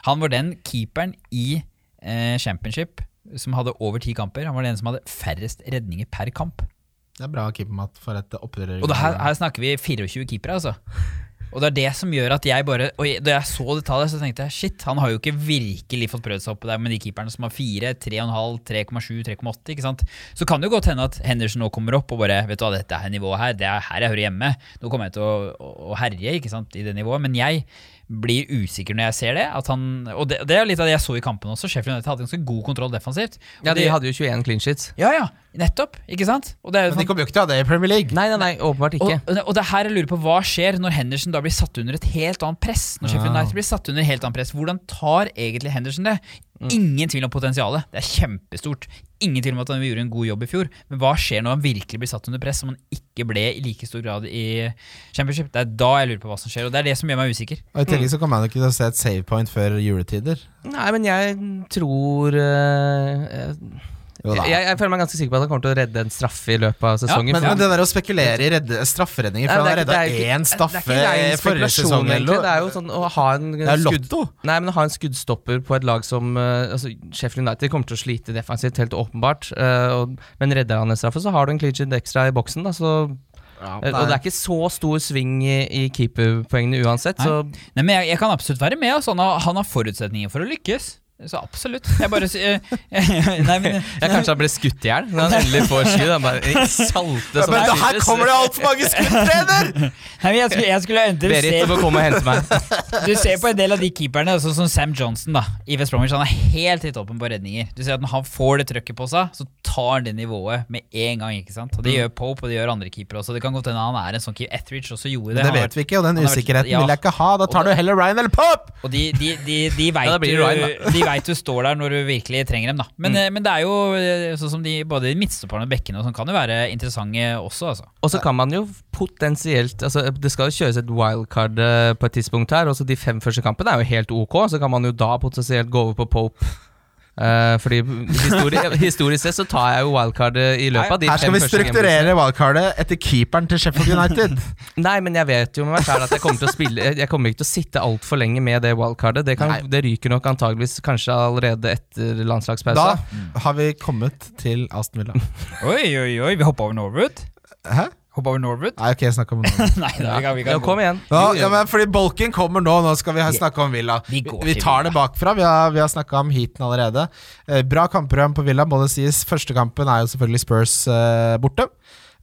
Han var den keeperen i eh, championship som hadde over ti kamper. Han var den som hadde færrest redninger per kamp. Det er bra keepermat for et opprør. Og det her, her snakker vi 24 keepere, altså. Og det er det som gjør at jeg bare Og da jeg så det tallet, så tenkte jeg shit, han har jo ikke virkelig fått prøvd seg opp der med de keeperne som har 4, 3,5, 3,7, 3,8. ikke sant? Så kan det jo godt hende at Henderson nå kommer opp og bare Vet du hva, dette er nivået her, det er her jeg hører hjemme. Nå kommer jeg til å, å, å herje ikke sant, i det nivået. Men jeg blir usikker når jeg ser det. At han, og det, det er litt av det jeg så i kampen også. Sheffield United hadde ganske god kontroll defensivt. Ja, de hadde jo 21 clean sheets. ja, ja, nettopp. Ikke sant? Og det er Men de kom kommer jo ikke til å ha det i Premier League. Nei, nei, nei, åpenbart ikke. og, og det er her jeg lurer på hva skjer når Henderson da blir satt under et helt annet press. Når Sheffield. United blir satt under et helt annet press Hvordan tar egentlig Henderson det? Ingen tvil om potensialet. Det er kjempestort. Ingen tvil om at han gjorde en god jobb i fjor. Men hva skjer når han virkelig blir satt under press, som han ikke ble i like stor grad i Championship? Det er da jeg lurer på hva som skjer, og det er det som gjør meg usikker. Og I tillegg så kommer han jo ikke til å se et save point før juletider. Nei, men jeg tror da. Jeg, jeg føler meg ganske sikker på at han kommer til å redde en straffe i løpet av sesongen. Men, men det der å spekulere i redde, strafferedninger For Nei, han har det redda én straffe forrige sesong. egentlig. Det er jo sånn å ha en Det er skudd- lotto. Nei, men å ha en skuddstopper på et lag som eh, altså Sheffield United kommer til å slite defensivt, helt åpenbart. Uh, og, men redder han en straffe, så har du en clean ekstra i boksen. Da, så, Ja, eh, og det er ikke så stor sving i, i keeperpoengene uansett. Nei. Så Nei, men jeg, jeg kan absolutt være med. Altså, han, har, han har forutsetninger for å lykkes. Så absolutt. Jeg bare sier Nei, men jeg kanskje han ble skutt i hjel når han endelig får skudd. Han bare eh, salte som Men da, her kommer det altfor mange skuddtrener! Nei, men jeg skulle, jeg skulle ønske Berit, du må komme og hente meg. Du ser på en del av de keeperne, sånn som Sam Johnson da i West Bromwich. Han er helt i toppen på redninger. Du ser at Når han får det trøkket på seg, så tar han det nivået med en gang. ikke sant? Og Det gjør Pope og det gjør andre keepere også. Det kan godt hende han er en sånn keeper. Etheridge også gjorde det. Men Det Han har vet vi ikke, og den usikkerheten vært- ja. vil jeg ikke ha. Da tar du heller Ryan eller Pope! Og de, de, de, de veit Ja, da blir det Ryan, de vet du står der når du virkelig trenger dem. da Men, Mm. eh, men det er jo eh, sånn som de, både de midtstopperne og bekkene og sånn kan jo være interessante også. altså Og så kan man jo potensielt altså Det skal jo kjøres et wildcard eh, på et tidspunkt her. Også de fem første kampene er jo helt ok, så kan man jo da potensielt gå over på Pope. Eh, fordi histori historisk sett så tar jeg jo wildcard eh, i løpet av de Her skal vi strukturere wildcardet etter keeperen til Sheffield United. Nei, men jeg vet jo med meg selv at jeg kommer til å spille Jeg jeg kommer ikke til å sitte altfor lenge med det wildcardet. Det, kan, det ryker nok antageligvis kanskje allerede etter landslagspausa. Da har vi kommet til Aston Villa. Oi, oi, oi, vi hoppa over Norwood. Hæ? Hoppa over Norwood? Nei, ok, snakk om Norwood. Nei, da, vi kan, vi kan Ja, kom igjen. Nå, ja, men fordi Bolken kommer nå, nå skal vi snakke om Villa. Vi Vi, går vi til tar det bakfra. Vi har, vi har snakka om heaten allerede. Eh, bra kampprogram på Villa, må det sies. Første kampen er jo selvfølgelig Spurs eh, borte.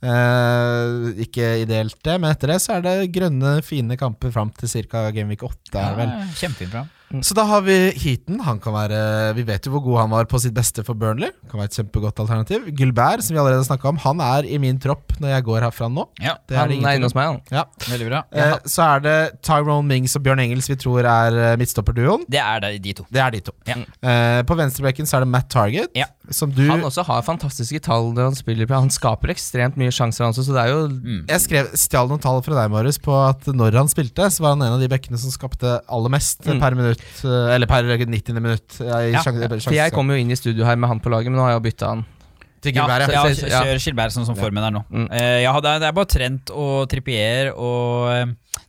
Eh, ikke ideelt, det, men etter det så er det grønne, fine kamper fram til ca. Gameweek 8. Er vel. Ja, Kjempefint program. Så da har vi Heaton. Han kan være Vi vet jo hvor god han var på sitt beste for Burnley. Kan være et kjempegodt alternativ. Gulbert, som vi allerede snakka om, han er i min tropp når jeg går herfra nå. Ja, Det er Han er inne hos meg, han. Ja. veldig bra. Eh, så er det Tyrone Mings og Bjørn Engels vi tror er eh, midtstopperduoen. Det er det, de to. Det er de to. Ja. Eh, på venstrebekken så er det Matt Target, Ja. som du Han også har fantastiske tall når han spiller. Han skaper ekstremt mye sjanser, han også, så det er jo Mm. Jeg skrev, stjal noen tall fra deg, Marius, på at når han spilte, så var han en av de bekkene som skapte aller mest Mm. per minutt. Eh, Eller per 90. minutt. Ja, i Ja. sjan- For jeg kom jo inn i studio her med han på laget, men nå har jeg bytta han. til Ja, Gilbert, ja, ja. kjør Gilbert sånn som formen er nå. Mm. Eh, ja, det, er, det er bare Trent og Trippier og eh,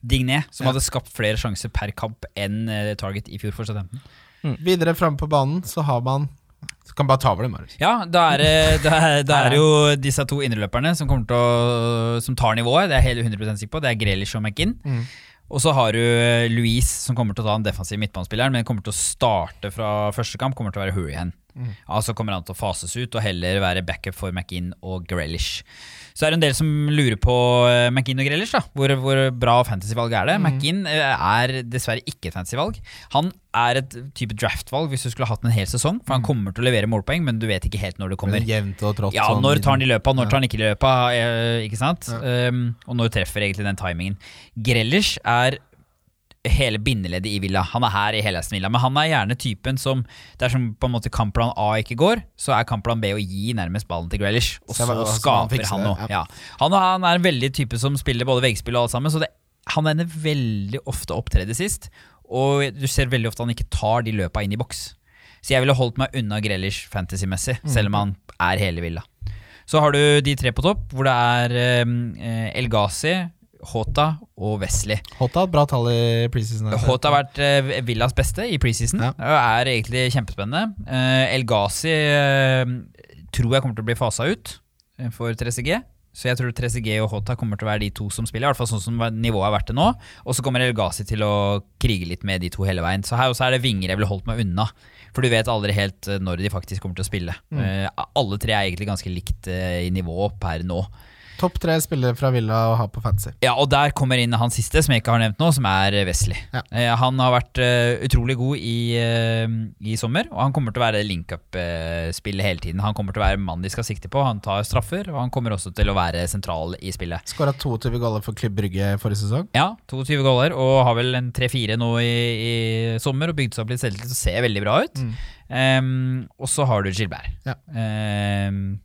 Digné som Ja. hadde skapt flere sjanser per kamp enn eh, Target i fjor for Southampton. Videre framme på banen så har man Du kan bare ta over det, Marius. Ja, da er det er, er jo disse to indreløperne som, kommer til å, som tar nivået. Det er jeg helt 100% sikker på. Det er Grealish og McInn. Mm. Og så har du eh, Louise, som kommer til å ta den defensive midtbanespilleren, men kommer til å starte fra første kamp. Kommer til å være Hurrihan. Mm. Altså kommer han til å fases ut og heller være backup for McInn og Grealish. Så er det en del som lurer på eh, McInn og Grealish. da Hvor, hvor bra fantasyvalg er det? Mm. McInn eh, er dessverre ikke et fantasyvalg. Han er et type draftvalg hvis du skulle hatt en hel sesong. For han Mm. kommer til å levere målpoeng, men du vet ikke helt når det kommer. Jevnt og trått. Ja, sånn når tar han i løpet når tar han ikke i løpet eh, ikke sant? Ja. Um, og når treffer egentlig den timingen. Grealish er hele bindeleddet i Villa. Han er her i hele Villa, men han er gjerne typen som Dersom på en måte kampplan A ikke går, så er kampplan B å gi nærmest ballen til Grealish, og så, så skaper han noe. Ja. Han, han er en veldig type som spiller både veggspill og alt sammen, så det, han ender veldig ofte opp tredje sist, og du ser veldig ofte han ikke tar de løpa inn i boks. Så jeg ville holdt meg unna Grealish fantasy-messig, selv om han er hele Villa. Så har du de tre på topp, hvor det er eh, El Ghazi, Hota og Wesley. Hota har et bra tall i preseason. Hota har vært eh, Villas beste i preseason. Ja. Er egentlig kjempespennende. Eh, El Ghazi eh, tror jeg kommer til å bli fasa ut eh, for 3CG. Så jeg tror 3CG og Hota kommer til å være de to som spiller. I hvert fall sånn som nivået har vært det nå. Og så kommer El Ghazi til å krige litt med de to hele veien. Så her også er det vinger jeg ville holdt meg unna. For du vet aldri helt eh, når de faktisk kommer til å spille. Eh, alle tre er egentlig ganske likt i nivå per nå. Topp tre spillere fra Villa å ha på fantasy. Ja, og der kommer inn han siste, som jeg ikke har nevnt nå, som er Wesley. Ja. Eh, han har vært eh, utrolig god i, eh, i sommer, og han kommer til å være link-up-spillet hele tiden. Han kommer til å være mannen de skal sikte på. Han tar straffer, og han kommer også til å være sentral i spillet. Skåra 22 goller for Klubb Brygge forrige sesong. Ja, 22 goller, og har vel en 3-4 nå i, i sommer, og bygd seg opp litt selvtillit og ser veldig bra ut. Em, og så har du Gilbert. Ja. Em,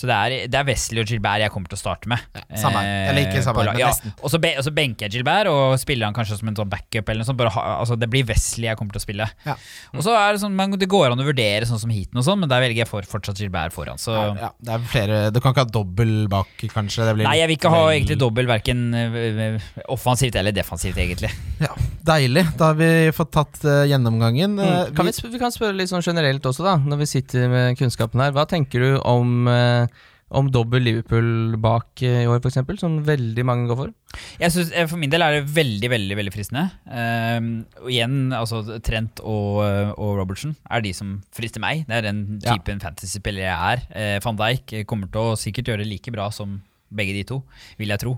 så det er, det er Wesley og Gilbert jeg kommer til å starte med. Ja, samme. Eh, Eller ikke samme på her, men ja. Og så, be, og så benker jeg Gilbert og spiller han kanskje som en sånn backup. Eller noe sånt. Ha, altså det blir Wesley jeg kommer til å spille. Ja. Og så er Det sånn, men det går an å vurdere sånn som heaten og sånn, men der velger jeg for, fortsatt Gilbert foran. Så Ja, det er flere Du kan ikke ha dobbel bak, kanskje? Det blir Nei, jeg vil ikke ha egentlig dobbel verken øh, offensivt eller defensivt, egentlig. Ja, Deilig. Da har vi fått tatt uh, gjennomgangen. Eh, Mm. Kan vi, vi kan spørre litt sånn generelt også, da, når vi sitter med kunnskapen her. Hva tenker du om, eh, om dobbel Liverpool bak eh, i år, f.eks., som veldig mange går for? Jeg synes, eh, For min del er det veldig veldig, veldig fristende. Ehm, og igjen, altså Trent og, øh, og Robertson er de som frister meg. Det er den Ja. typen fantasy-spiller jeg er. Uh, Van Dijk eh, kommer til å sikkert gjøre det like bra som begge de to, vil jeg tro.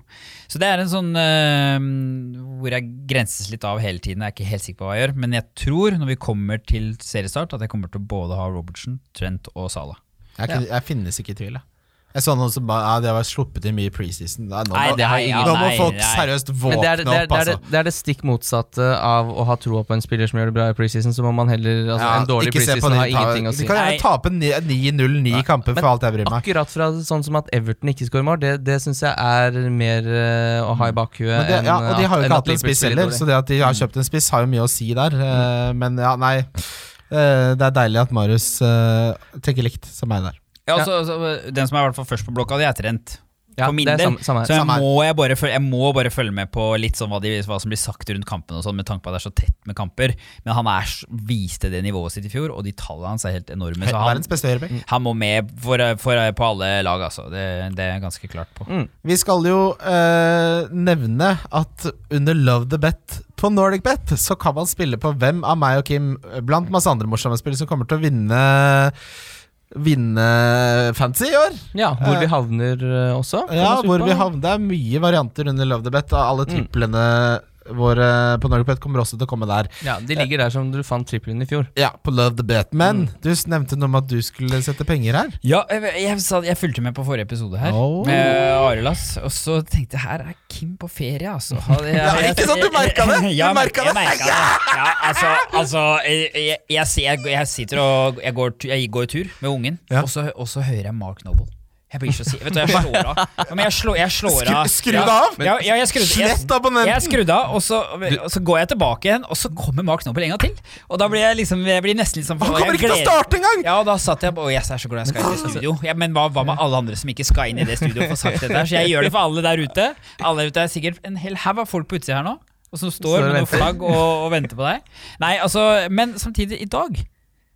Så det er en sånn uh, hvor jeg grenses litt av hele tiden. Jeg er ikke helt sikker på hva jeg gjør, men jeg tror når vi kommer til seriestart, at jeg kommer til å både ha Robertson, Trent og Salah. Jeg, kunne, jeg finnes ikke i tvil. Jeg. Jeg så noen som bare ja, De har sluppet inn mye i preseason. Nei, nå, Nei, det har ingen- nå må nei, folk nei. seriøst Men våkne det er, det, er, opp, det, er altså. det, det er det stikk motsatte av å ha troa på en spiller som gjør det bra i preseason. Så må man heller altså, Ja, En dårlig preseason har ingenting å si. De kan gjerne tape 9-0-9 kamper, for alt jeg bryr meg. Akkurat fra sånn som at Everton ikke skårer mål, det, det syns jeg er mer eh, å ha i bakhuet enn ja, og de har jo ikke hatt en spiss heller, så det at de har kjøpt en spiss, har jo mye å si der. Eh, Men ja, nei. Eh, Det er deilig at Marius eh, tenker likt som meg der. Ja, altså, altså, Den som er i hvert fall først på blokka, det er Trent. Ja, for min er del. samme, samme. Så jeg må, jeg, bare følge, jeg må bare følge med på litt sånn hva, de, hva som blir sagt rundt kampen, og sånn, med tanke på at det er så tett med kamper. Men han er, viste det nivået sitt i fjor, og de tallene hans er helt enorme. Så han, han må med for, for, på alle lag, altså. Det, det er jeg ganske klart på. Mm. Vi skal jo eh, nevne at under Love the Bet på Nordic Bet så kan man spille på hvem av meg og Kim, blant masse andre morsomme spill, som kommer til å vinne Vinne fancy i år. Ja, hvor vi havner eh, også. Ja, hvor vi havner Det er mye varianter under Love the Bet. Alle Alle Mm. Triplene våre på Norgepet kommer også til å komme der. Ja, De ligger der som du fant trippelen i fjor. Ja, på Love the Bet. Men Mm. du nevnte noe om at du skulle sette penger her. Ja, jeg, jeg, sa- jeg fulgte med på forrige episode her, Oh. med Arilas, og så tenkte jeg her er Kim på ferie, altså. Jeg- Ja, ikke sant, du merket det? Du Ja, merka det? det. Ja, altså, altså jeg, jeg, jeg, jeg, jeg sitter og jeg går, jeg går tur med ungen, Ja. og, så, og så hører jeg Mark Noble. Jeg blir så si Vet du, jeg slår av. Ja, men jeg slår, jeg slår av. skru deg av! Ja, ja, jeg skrudde jeg, Slett abonnenten! jeg skrudde av, og så, og så går jeg tilbake igjen, og så kommer Mark Noble en gang til. Og da blir jeg liksom Jeg blir nesten litt sånn Han kommer ikke til å starte engang! ja, og da satt jeg å yes, jeg er så glad jeg skal inn i studio. Ja, men hva, hva med alle andre som ikke skal inn i det studioet og få sagt dette? Så jeg gjør det for alle der ute. Alle der ute er sikkert en hel haug av folk på utsida her nå. Og som står Står med noe flagg og, og venter på deg. Nei, altså, Men samtidig, i dag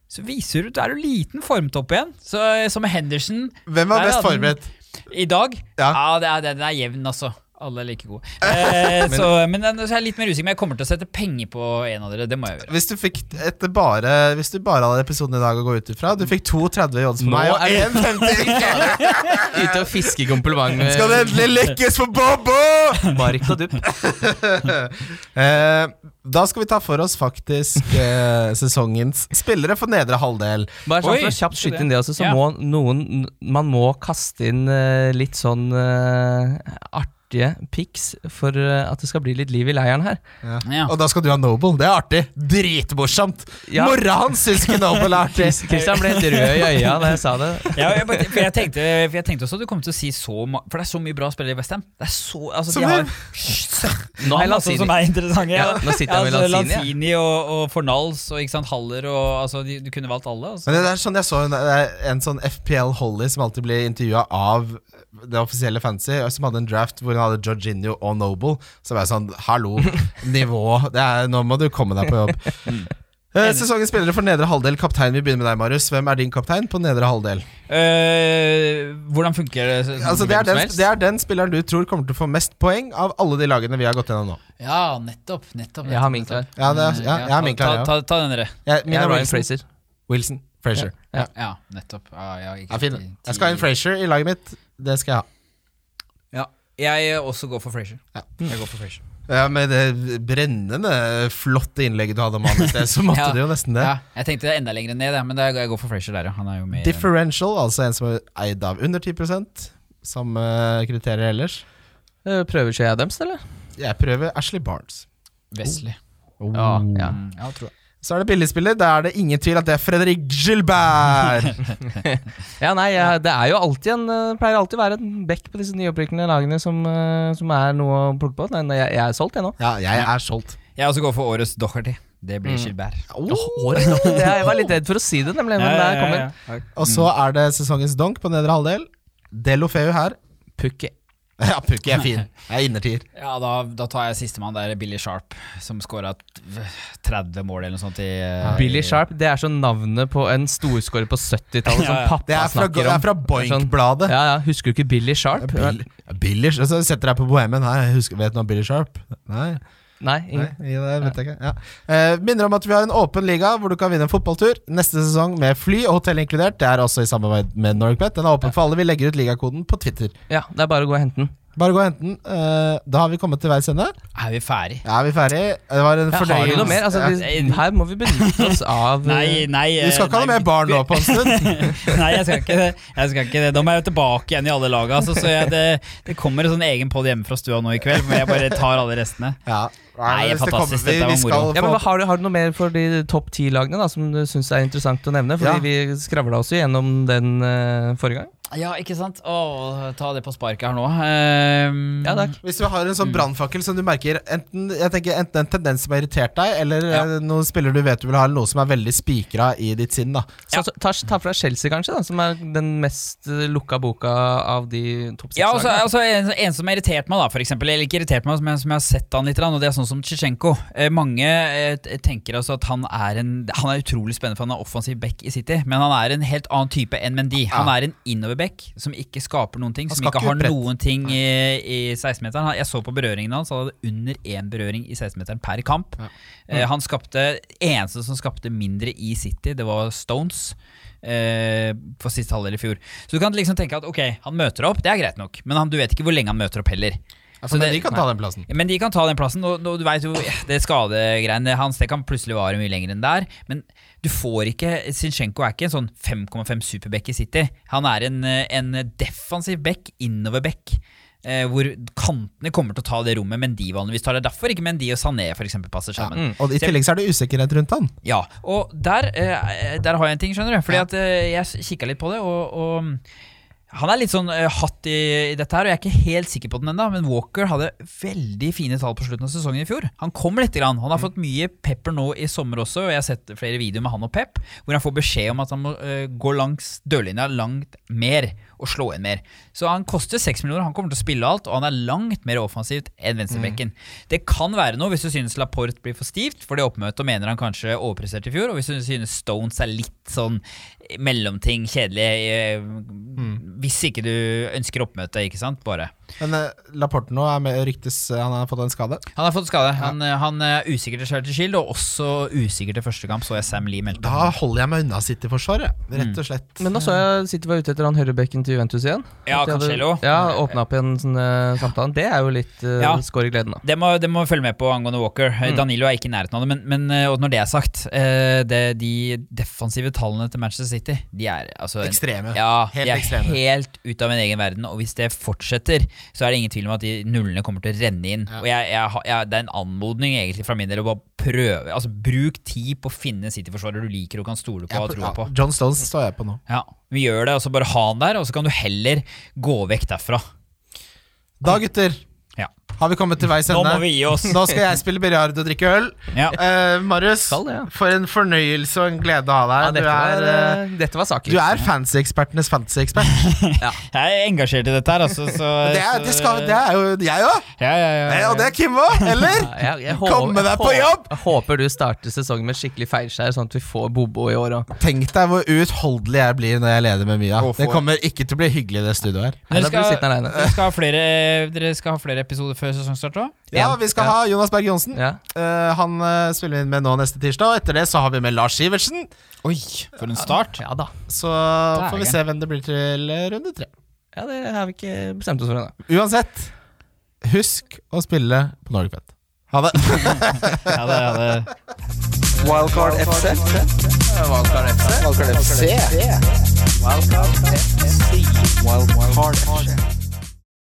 så viser du at du er en liten formtopp igjen. Så Som med Henderson Hvem var best forberedt? i dag. Ja. Ja, det er, den er jevn, altså. Alle er like gode. Eh, så, men den- så er jeg litt mer usikker, men jeg kommer til å sette penger på en av dere. Det må jeg gjøre. Hvis du fikk etter bare Hvis du bare hadde episoden i dag å gå ut ifra Du fikk 2,30 i odds på Nå meg og er 1,50 Ute og fiske kompliment med Skal det endelig lykkes for Bobo! Mark og Dupp. Eh, da skal vi ta for oss faktisk eh, sesongens spillere for nedre halvdel. Bare sånn for å kjapt skyte inn det også, så Ja. må noen Man må kaste inn eh, litt sånn eh, artig pics for eh, at det skal bli litt liv i leiren her. Ja. Og da skal du ha Noble. Det er artig. Dritmorsomt. Ja. Mora hans syns ikke Noble er artig. Christian ble helt rød i øya da jeg sa det. Ja, jeg, bare- for, jeg tenkte, for jeg tenkte også at du kom til å si så mye For det er så mye bra spillere i Westham. Det er så Altså, Så de har 17 Nå er altså, Lanzini. som er interessante. Ja, nå sitter jeg med altså, Lanzini, ja. Lanzini og, og Fornals og ikke sant, Haller og altså, de, Du kunne valgt alle. Altså. Men det er sånn jeg så en, en sånn FPL Holly som alltid blir intervjua av det offisielle fancy, som hadde en draft hvor hun hadde Jorginho og Noble. Så var jeg sånn Hallo, nivå. Det er, nå må du komme deg på jobb. Uh, Sesongens spillere for nedre halvdel. Kaptein, vi begynner med deg, Marius. Hvem er din kaptein på nedre halvdel? Uh, hvordan funker det? Altså, det, er den, det er den spilleren du tror kommer til å få mest poeng av alle de lagene vi har gått gjennom nå. Ja, nettopp. nettopp, Jeg har min klar. nettopp. Ja, det er, ja, jeg har min klar, ta, ja. ta, ta den, dere. Jeg, Jeg er Ryan Fraser. Wilson. Frazier. Ja. Ja, nettopp. Ja, ja, ikke Ja, fin. Jeg skal ha en Frazier i laget mitt. Det skal jeg ha. Ja. Jeg også går for Frazier. Ja. Jeg går for Frazier. Ja, Med det brennende flotte innlegget du hadde om han i sted, så måtte Ja. du jo nesten det. Ja, jeg tenkte enda lenger ned, men det er, jeg går for Frazier der, ja. Han er jo med i. Differential, altså en som er eid av under 10% Samme kriterier ellers. Prøver Prøver Shea Adams, eller? Jeg prøver Ashley Barnes. Wesley. Ja, ja. Mm, ja, tror jeg. Så er det billigspiller. Da er det ingen tvil at det er Fredrik Gilbert. Ja, nei, det er jo alltid en eh, pleier alltid å være en bekk på disse nyopprykkende lagene som, eh, som er noe å plukke på. Nei, nei, jeg, jeg er solgt, jeg nå. ja, jeg er solgt. Jeg også går for årets Docherty. Det blir Mm. Gilbert. Årets dotter, er- Jeg var litt redd for å si det, nemlig, men der kommer Og så er det sesongens donk på nedre halvdel. Delofeu her. Pukki. Ja, Pukki er fin. Jeg er innertier. Ja, da, da tar jeg sistemann. Det er Billy Sharp, som scora 30 mål eller noe sånt i eh, Billy Sharp, det er sånn navnet på en storskårer på 70-tallet som Ja, som pappa Det er fra, snakker om. Det er fra Boink-bladet. Ja, ja, Husker du ikke Billy Sharp? Bill, Billy, altså, så setter jeg på Bohemen. her, husker, vet du om Billy Sharp? Nei. Nei, Nei, ingen. det vet jeg ikke. Ja. Eh, minner om at vi har en åpen liga hvor du kan vinne en fotballtur neste sesong med fly og hotell inkludert. Det er også i samarbeid med NorgBet. Den er åpen for alle. Vi legger ut ligakoden på Twitter. Ja, det er bare å gå og hente den. Bare gå og hente den. Uh, da har vi kommet til veis ende. Er vi ferdig? Ja, er vi ferdig? Det var en fornøyelse. har vi noe mer? Altså, vi, her må vi benytte oss av Nei, nei Du skal ikke ha noe mer barn nå på en stund? Nei, jeg skal ikke det. Jeg skal ikke det. Da må jeg jo tilbake igjen i alle laga. Så, så jeg, det, det kommer en sånn egen pod hjemme fra stua nå i kveld, men jeg bare tar alle restene. Ja. Nei, det fantastisk. Dette var moro. Ja, men hva, har, du, har du noe mer for de topp ti-lagene da, som du syns er interessant å nevne? Fordi Ja. vi skravla oss jo gjennom den uh, forrige gang. Ja, ikke sant? Å, ta det på sparket her nå. Um, Ja, takk. Hvis du har en sånn brannfakkel som du merker enten, jeg tenker, enten en tendens som har irritert deg, eller Ja. eh, noen spiller du vet du vil ha, eller noe som er veldig spikra i ditt sinn. da Så, så, ta, ta fra Chelsea, kanskje, da, som er den mest eh, lukka boka av de topp Ja, altså, seks-lagene. altså en, en som har irritert meg, da, for eksempel, eller ikke irritert meg, men som jeg har sett han litt, og det er sånn som Tsjetsjenko. Eh, mange eh, tenker altså at han er en Han er utrolig spennende, for han er offensiv back i City, men han er en helt annen type enn Mendy. Han er en innoverback som ikke skaper noen ting, som ikke har ut noen ting i, i 16-meteren. Jeg så på berøringen hans, han hadde under én berøring i 16-meteren per kamp. Eh, han skapte Eneste som skapte mindre i City, det var Stones. Eh, for siste halvdel i fjor. Så du kan liksom tenke at ok, han møter opp, det er greit nok, men han, du vet ikke hvor lenge han møter opp heller. Altså, men de kan ta den plassen. Men de kan ta den plassen, og, og du vet jo det skadegreiene hans det kan plutselig vare mye lenger enn der. Men du får ikke Zinchenko er ikke en sånn 5,5 superback i City. Han er en, eh, en defensiv back, innoverback. Eh, hvor kantene kommer til å ta det rommet Mendy vanligvis tar. Det er derfor ikke Mendy og Sané for eksempel, passer sammen. Mm. Og i tillegg så er det usikkerhet rundt han. Ja, og der, eh, der har jeg en ting, skjønner du. Fordi at eh, jeg kikka litt på det, og, og han er litt sånn uh, hatt i, i dette her, og jeg er ikke helt sikker på den ennå, men Walker hadde veldig fine tall på slutten av sesongen i fjor. Han kom litt, grann. han har fått mye pepper nå i sommer også, og jeg har sett flere videoer med han og Pep, hvor han får beskjed om at han må uh, gå langs dørlinja langt mer og slå inn mer. Så han koster seks millioner, han kommer til å spille alt, og han er langt mer offensivt enn venstrebekken. Det kan være noe hvis du synes Laporte blir for stivt for det oppmøtet, og mener han kanskje overpresterte i fjor, og hvis du synes Stones er litt sånn mellomting, kjedelig, eh, hvis ikke du ønsker oppmøte, ikke sant, bare. Men uh, Laporte nå er med ryktes eh, Han har fått en skade. Han har fått skade. Han, eh, han er usikker til Charter Shield, og også usikker til første kamp, så jeg Sam Lee meldte. Da holder jeg meg unna City-forsvaret, rett og slett. Men nå så jeg City var ute etter han høyrebekken til Juventus igjen. Ja, Cancelo. Ja, Åpna opp igjen sånn uh, samtalen. Det er jo litt uh, Ja. skår i gleden, da. Det må, det må følge med på angående Walker. Mm. Danilo er ikke i nærheten av det. Men, men og når det er sagt, uh, det, de defensive tallene til Manchester City De er altså Ekstreme. Ja, Helt de er ekstreme. helt ut av min egen verden. Og hvis det fortsetter så er det ingen tvil om at de nullene kommer til å renne inn. Og jeg, jeg, jeg, Det er en anmodning egentlig fra min del å bare prøve Altså Bruk tid på å finne City-forsvarer du liker og kan stole på og tro på. John Stones står jeg på nå. Ja, Vi gjør det, og så bare ha han der, og så kan du heller gå vekk derfra. Da, gutter, Ja. Har vi kommet til veis Nå ende. må vi gi oss. Nå skal jeg spille biljard og drikke øl. Ja. Uh, Marius, det, ja. for en fornøyelse og en glede å ha Ja, deg. dette, var, du, er, eh, eh, dette var saken. du er fancy-ekspertenes fancy-ekspert. Jeg er engasjert i dette her, altså. Så, Det, er- det, skal- det er jo jeg òg! Ja, ja, ja, ja. Og det er Kim òg, eller? Ja, jeg, jeg håper- Komme deg på jobb! Jeg håper du starter sesongen med skikkelig feilskjær, sånn at vi får Bobo i år òg. Tenk deg hvor uutholdelig jeg blir når jeg leder med Mia. Det kommer ikke til å bli hyggelig, det studioet her. Dere skal, dere, skal ha flere, dere skal ha flere episoder før sesongstart òg? Ja, vi skal Ja. ha Jonas Berg Johnsen. Ja. Uh, han uh, spiller vi inn med nå neste tirsdag. Og etter det så har vi med Lars Sivertsen. Oi, for en start. ja da. Så da får vi se hvem det blir til eh, runde tre. Ja, det har vi ikke bestemt oss for ennå. Uansett, husk å spille på Norgepet. Ha det. Ja, det, ja, det. Wildcard FC. Wildcard FC. Wildcard FC. Wildcard FC.